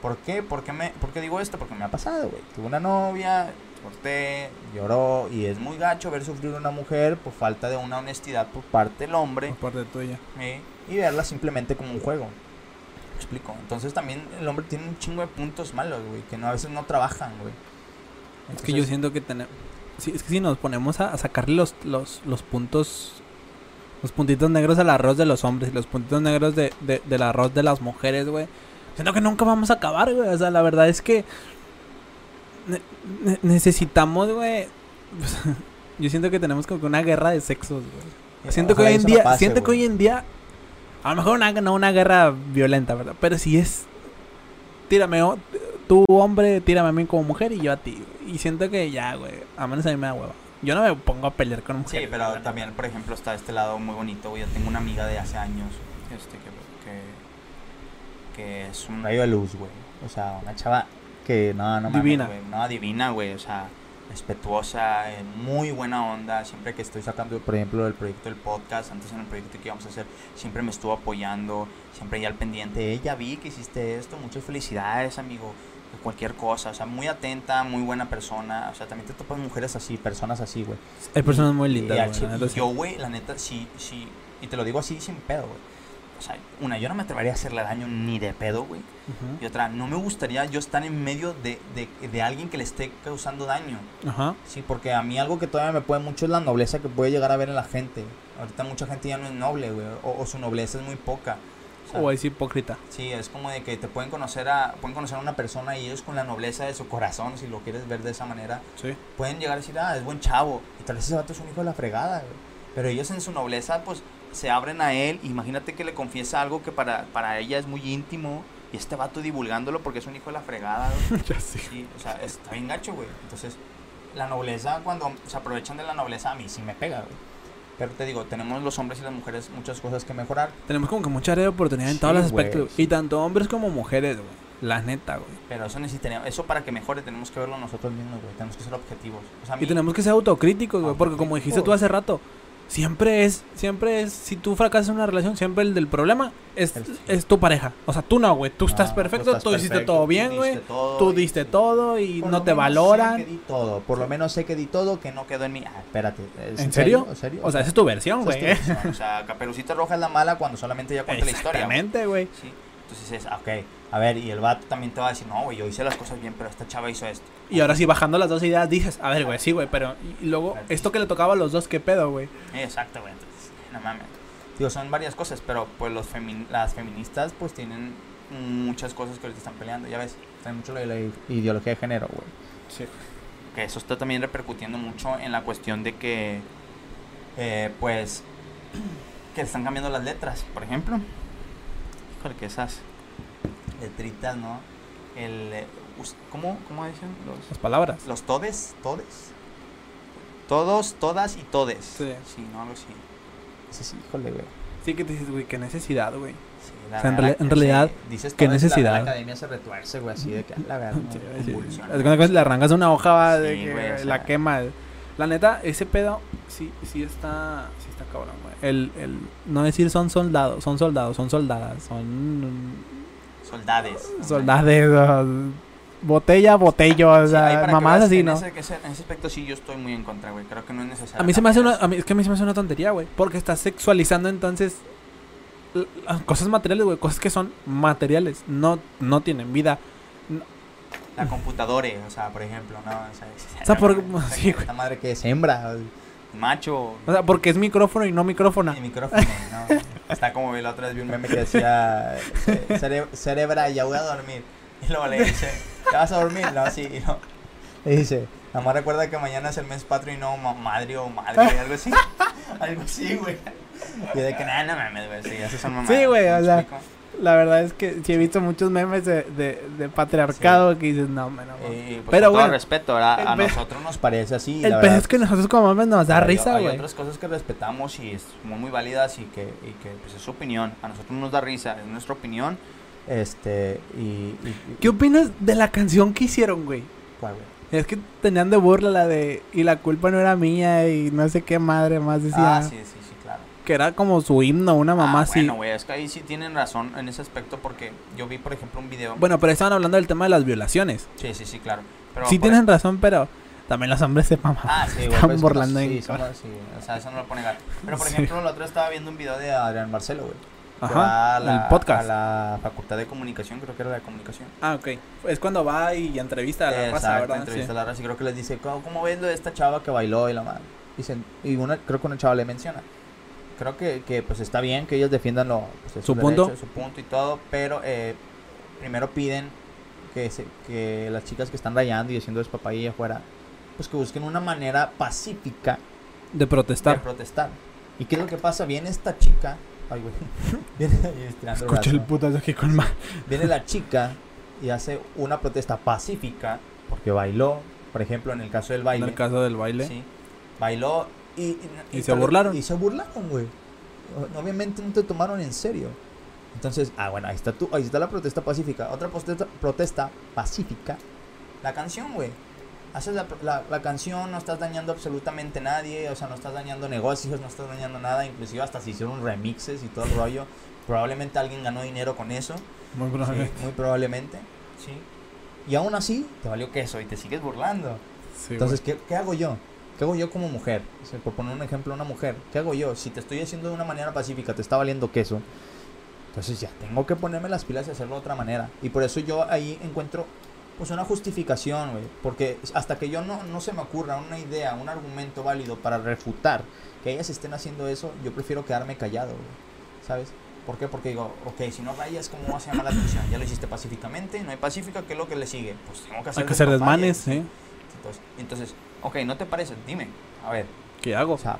¿Por qué? ¿Por qué, me, ¿Por qué digo esto? Porque me ha pasado, güey. Tuve una novia, corté, lloró y es muy gacho ver sufrir a una mujer por falta de una honestidad por parte del hombre Por parte tuya. ¿eh? y verla simplemente como un juego. ¿Me explico? Entonces también el hombre tiene un chingo de puntos malos, güey, que no, a veces no trabajan, güey. Es que yo siento que tenemos. Sí, es que si nos ponemos a, a sacarle los, los, los puntos. Los puntitos negros al arroz de los hombres y los puntitos negros de, de- del arroz de las mujeres, güey. Siento que nunca vamos a acabar, güey. O sea, la verdad es que. Ne- ne- necesitamos, güey. yo siento que tenemos como que una guerra de sexos, güey. Siento que hoy en día. pase, siento que hoy en día. A lo mejor una, no una guerra violenta, ¿verdad? Pero si es. Tírame, o- tú hombre, tírame a mí como mujer y yo a ti. Y siento que ya, güey. A menos a mí me da hueva. Yo no me pongo a pelear con mujeres. Sí, pero también, por ejemplo, está este lado muy bonito, güey. Yo tengo una amiga de hace años, este, que, que, que es un rayo de luz, güey. O sea, una chava que no, no mames, Divina. güey. No, divina, güey. O sea, respetuosa, eh, muy buena onda. Siempre que estoy sacando, por ejemplo, el proyecto del podcast, antes en el proyecto que íbamos a hacer, siempre me estuvo apoyando, siempre ya al pendiente. Ella vi que hiciste esto, muchas felicidades, amigo. Cualquier cosa, o sea, muy atenta, muy buena persona. O sea, también te topas mujeres así, personas así, güey. Hay personas muy lindas, güey, yo, güey, la neta, sí, sí. Y te lo digo así sin pedo, güey. O sea, una, yo no me atrevería a hacerle daño ni de pedo, güey. Ujú. Y otra, no me gustaría yo estar en medio de, de, de alguien que le esté causando daño. Ajá. Sí, porque a mí algo que todavía me puede mucho es la nobleza que puede llegar a ver en la gente. Ahorita mucha gente ya no es noble, güey. O, o su nobleza es muy poca. O sea, O es hipócrita. Sí, es como de que te pueden conocer a pueden conocer a una persona y ellos con la nobleza de su corazón, si lo quieres ver de esa manera, Sí. pueden llegar a decir, ah, es buen chavo. Y tal vez ese vato es un hijo de la fregada, güey. Pero ellos en su nobleza, pues, se abren a él. Imagínate que le confiesa algo que para, para ella es muy íntimo. Y este vato divulgándolo porque es un hijo de la fregada, güey. ya sé. Sí, o sea, está bien gacho, güey. Entonces, la nobleza, cuando se aprovechan de la nobleza, a mí sí me pega, güey. Pero te digo, tenemos los hombres y las mujeres muchas cosas que mejorar. Tenemos como que mucha área de oportunidad en Sí, todos los aspectos. sí. Y tanto hombres como mujeres, güey. La neta, güey. Pero eso necesitaría, eso para que mejore tenemos que verlo nosotros mismos, güey. Tenemos que ser objetivos. O sea, Y mí- tenemos que ser autocríticos, güey. Porque como dijiste tú hace rato, siempre es, siempre es, si tú fracasas en una relación, siempre el del problema es, El- es tu pareja. O sea, tú no, güey. Tú estás No, perfecto, estás tú hiciste todo tú bien, güey. diste todo Tú y- diste todo y no te valoran. Sé que di todo. Por lo menos sé que di todo que no quedó en mí. Ah, espérate. ¿es ¿En serio? ¿En serio? O sea, esa es tu versión, es güey. versión. O sea, Caperucita Roja es la mala cuando solamente ella cuenta la historia. Exactamente, güey. Sí. Entonces es, ah, ok, a ver, y el vato también te va a decir, no, güey, yo hice las cosas bien, pero esta chava hizo esto. Y ahora sí, bajando las dos ideas, dices, a ver, güey, sí, güey, pero y luego, esto que le tocaba a los dos, ¿qué pedo, güey? Exacto, güey, entonces, no mames. Digo, son varias cosas, pero pues los las feministas pues tienen muchas cosas que ahorita están peleando, ya ves, traen mucho lo de la i- ideología de género, güey. Sí. Que eso está también repercutiendo mucho en la cuestión de que, eh, pues, que están cambiando las letras, por ejemplo. Híjole, que esas letritas, ¿no? El, ¿cómo, ¿Cómo dicen los...? Las palabras. Los todes, todes. Todos, todas y todes. Sí. Sí, no, algo así. Ese sí, híjole, güey. Sí que te dices, güey, qué necesidad, güey. Sí, O sea, en reali- en realidad, dices ¿qué y la- necesidad? La, academia se retuerce, güey, así de que, la verdad, Sí, no, sí, sí. le arrancas una hoja va, de Sí, que güey, o sea. la quema. La neta, ese pedo sí, sí está, sí está cabrón, güey. El, el, no decir son soldados, son soldados, son soldadas, son Soldades. soldades, botella, botello, o Sí, sea, mamás veas, así, en ¿no? Ese, que ese- en ese aspecto sí yo estoy muy en contra, güey. Creo que no es necesario. A mí se me hace una, cambiar a mí, es que a mí se me hace una tontería, güey, porque estás sexualizando entonces las cosas materiales, güey, cosas que son materiales, no, no tienen vida. La computadora, o sea, por ejemplo, ¿no? O sea, O sea, por- no, sí, güey. Esta madre que es hembra, macho. O sea, porque es micrófono y no micrófono. Y micrófono, ¿no? Está como la otra vez vi un meme que decía "Ce- cere- cerebra, ya voy a dormir. Y luego le dice, ¿ya vas a dormir? No, sí, y no. Le dice, nada más recuerda que mañana es el mes patrio y no ma- madre o madre, algo así. algo así, güey. Y de que nada, no mames, güey, sí, esas son mamadas. Sí, güey, ¿me o sea, explico? La verdad es que sí he visto muchos memes de, de, de patriarcado que dices, no, man, no, mames". Y, pues, Pero con todo bueno, respeto, ¿verdad? A nosotros nos parece así. El la verdad, es que nosotros como hombres nos da Hay- risa, Hay güey. otras cosas que respetamos y es muy, muy válidas y que, y que pues, es su opinión. A nosotros nos da risa, es nuestra opinión. Este, y. y- y- ¿Qué opinas de la canción que hicieron, güey? ¿Cuál, güey? Es que tenían de burla la de y la culpa no era mía y no sé qué madre más decía. Ah, sí, sí, sí, claro. Que era como su himno, una mamá ah, así. Bueno, güey, es que ahí sí tienen razón en ese aspecto porque yo vi, por ejemplo, un video. Bueno, pero estaban hablando del tema de las violaciones. Sí, sí, sí, claro. Pero sí tienen razón, pero también los hombres se maman. Ah, sí, güey. Están pues, burlando sí, en somos- sí, o sea, eso no lo pone gato. Pero por Sí. ejemplo, la otra estaba viendo un video de Adrián Marcelo, güey. Ajá, a la, el podcast. A la facultad de comunicación, creo que era de comunicación. Ah, ok. Es cuando va y entrevista a la raza, Exacto, ¿verdad? entrevista Sí. a la raza y creo que les dice, ¿cómo, cómo ves lo de esta chava que bailó y la madre? Dicen, y una, creo que una chava le menciona. Creo que, que pues está bien que ellos defiendan lo, pues, es Su derecho, punto. su punto y todo, pero eh, primero piden que, se, que las chicas que están rayando y haciendo despapay afuera, pues que busquen una manera pacífica De de protestar. protestar. ¿Y qué es lo que pasa? Viene esta chica, ay güey, viene, Escucha el putazo aquí con más. Viene la chica y hace una protesta pacífica porque bailó, por ejemplo, en el caso del En baile. el caso del baile. Sí, bailó y, Y se burlaron. Y se burlaron, güey. Obviamente no te tomaron en serio. Entonces, ah, bueno, ahí está tú, ahí está la protesta pacífica. Otra protesta, protesta pacífica. La canción, güey. Haces la, la, la canción, no estás dañando absolutamente a nadie, o sea, no estás dañando negocios, no estás dañando nada, inclusive hasta se hicieron remixes y todo el rollo. Probablemente alguien ganó dinero con eso. Muy Sí, probablemente. muy probablemente. Sí. Y aún así, te valió queso y te sigues burlando. Sí, Entonces, ¿qué, qué hago yo? ¿Qué hago yo como mujer? O sea, por poner un ejemplo, una mujer. ¿Qué hago yo? Si te estoy haciendo de una manera pacífica, te está valiendo queso. Entonces ya tengo que ponerme las pilas y hacerlo de otra manera. Y por eso yo ahí encuentro pues una justificación, güey. Porque hasta que yo no, no se me ocurra una idea, un argumento válido para refutar que ellas estén haciendo eso, yo prefiero quedarme callado, güey. ¿Sabes? ¿Por qué? Porque digo, ok, si no rayas, ¿cómo vas a llamar la atención? Ya lo hiciste pacíficamente, no hay pacífica, ¿qué es lo que le sigue? Pues tengo que hacer Hay que hacer desmanes, ¿eh? Entonces, entonces, ok, ¿no te parece? Dime, a ver, ¿Qué hago? o sea,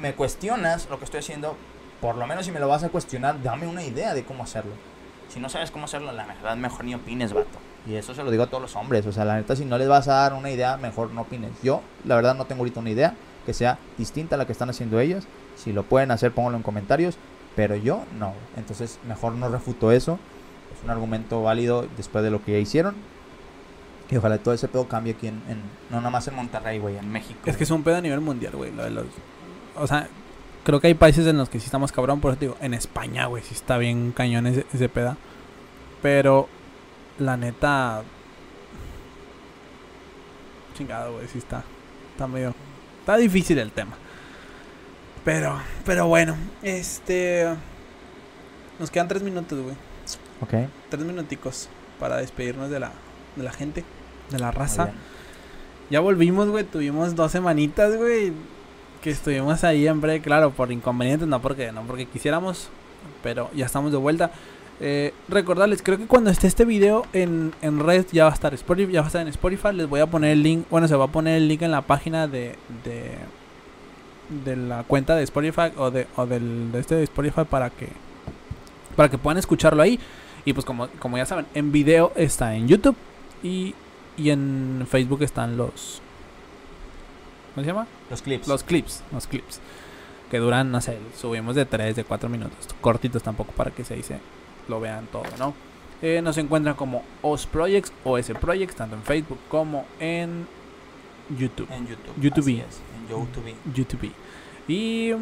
me cuestionas lo que estoy haciendo, por lo menos si me lo vas a cuestionar, dame una idea de cómo hacerlo. Si no sabes cómo hacerlo, la verdad, mejor ni opines, vato. Y eso se lo digo a todos los hombres. O sea, la neta, si no les vas a dar una idea, mejor no opines. Yo, la verdad, no tengo ahorita una idea que sea distinta a la que están haciendo ellas. Si lo pueden hacer, pónganlo en comentarios. Pero yo no. Entonces, mejor no refuto eso. Es un argumento válido después de lo que ya hicieron. Y ojalá todo ese pedo cambie aquí en, no nada más en Monterrey, güey, en México. Es que es un pedo a nivel mundial, güey. Lo. O sea, creo que hay países en los que sí está más cabrón. Por eso digo, en España, güey, sí está bien cañón ese, ese peda. Pero, la neta. Chingado, güey, sí está. Está medio. Está difícil el tema. Pero, pero bueno, este. Nos quedan tres minutos, güey. Ok. Tres minuticos para despedirnos de la, de la gente, de la raza. Ya volvimos, güey. Tuvimos dos semanitas, güey. Que estuvimos ahí en breve, claro, por inconvenientes, no porque, no porque quisiéramos. Pero ya estamos de vuelta. Eh, recordarles, creo que cuando esté este video en, en red ya va a estar Spotify, ya va a estar en Spotify. Les voy a poner el link. Bueno, se va a poner el link en la página de, de, de la cuenta de Spotify o de, o del de este de Spotify para que para que puedan escucharlo ahí. Y pues como, como ya saben, en video está en YouTube y, y en Facebook están los ¿Cómo se llama? Los clips. Los clips, los clips. Que duran, no sé, subimos de 3, de 4 minutos. Cortitos tampoco para que se dice, lo vean todo, ¿no? Eh, nos encuentran como OS Projects, OS Projects, tanto en Facebook como en YouTube. En YouTube. YouTube. así es, en YouTube. YouTube. Y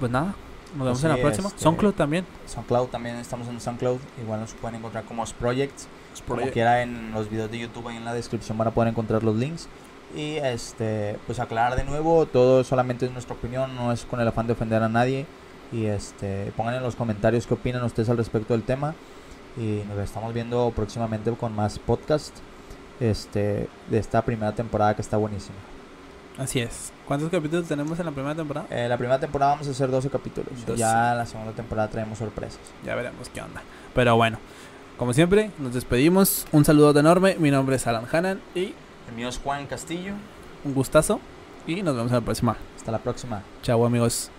pues nada, nos vemos en la próxima. SoundCloud también. SoundCloud también estamos en SoundCloud. Igual nos pueden encontrar como Os Projects. Como quiera en los videos de YouTube ahí en la descripción van a poder encontrar los links. Y este, pues aclarar de nuevo, todo solamente es nuestra opinión, no es con el afán de ofender a nadie. Y este, pongan en los comentarios qué opinan ustedes al respecto del tema. Y nos estamos viendo próximamente con más podcast este, de esta primera temporada que está buenísima. Así es. ¿Cuántos capítulos tenemos en la primera temporada? Eh, la primera temporada vamos a hacer 12 capítulos. 12. Ya la segunda temporada traemos sorpresas. Ya veremos qué onda. Pero bueno, como siempre, nos despedimos. Un saludo enorme. Mi nombre es Alan Hanan y El mío es Juan Castillo. un gustazo. Y nos vemos en la próxima. Hasta la próxima. Chao amigos.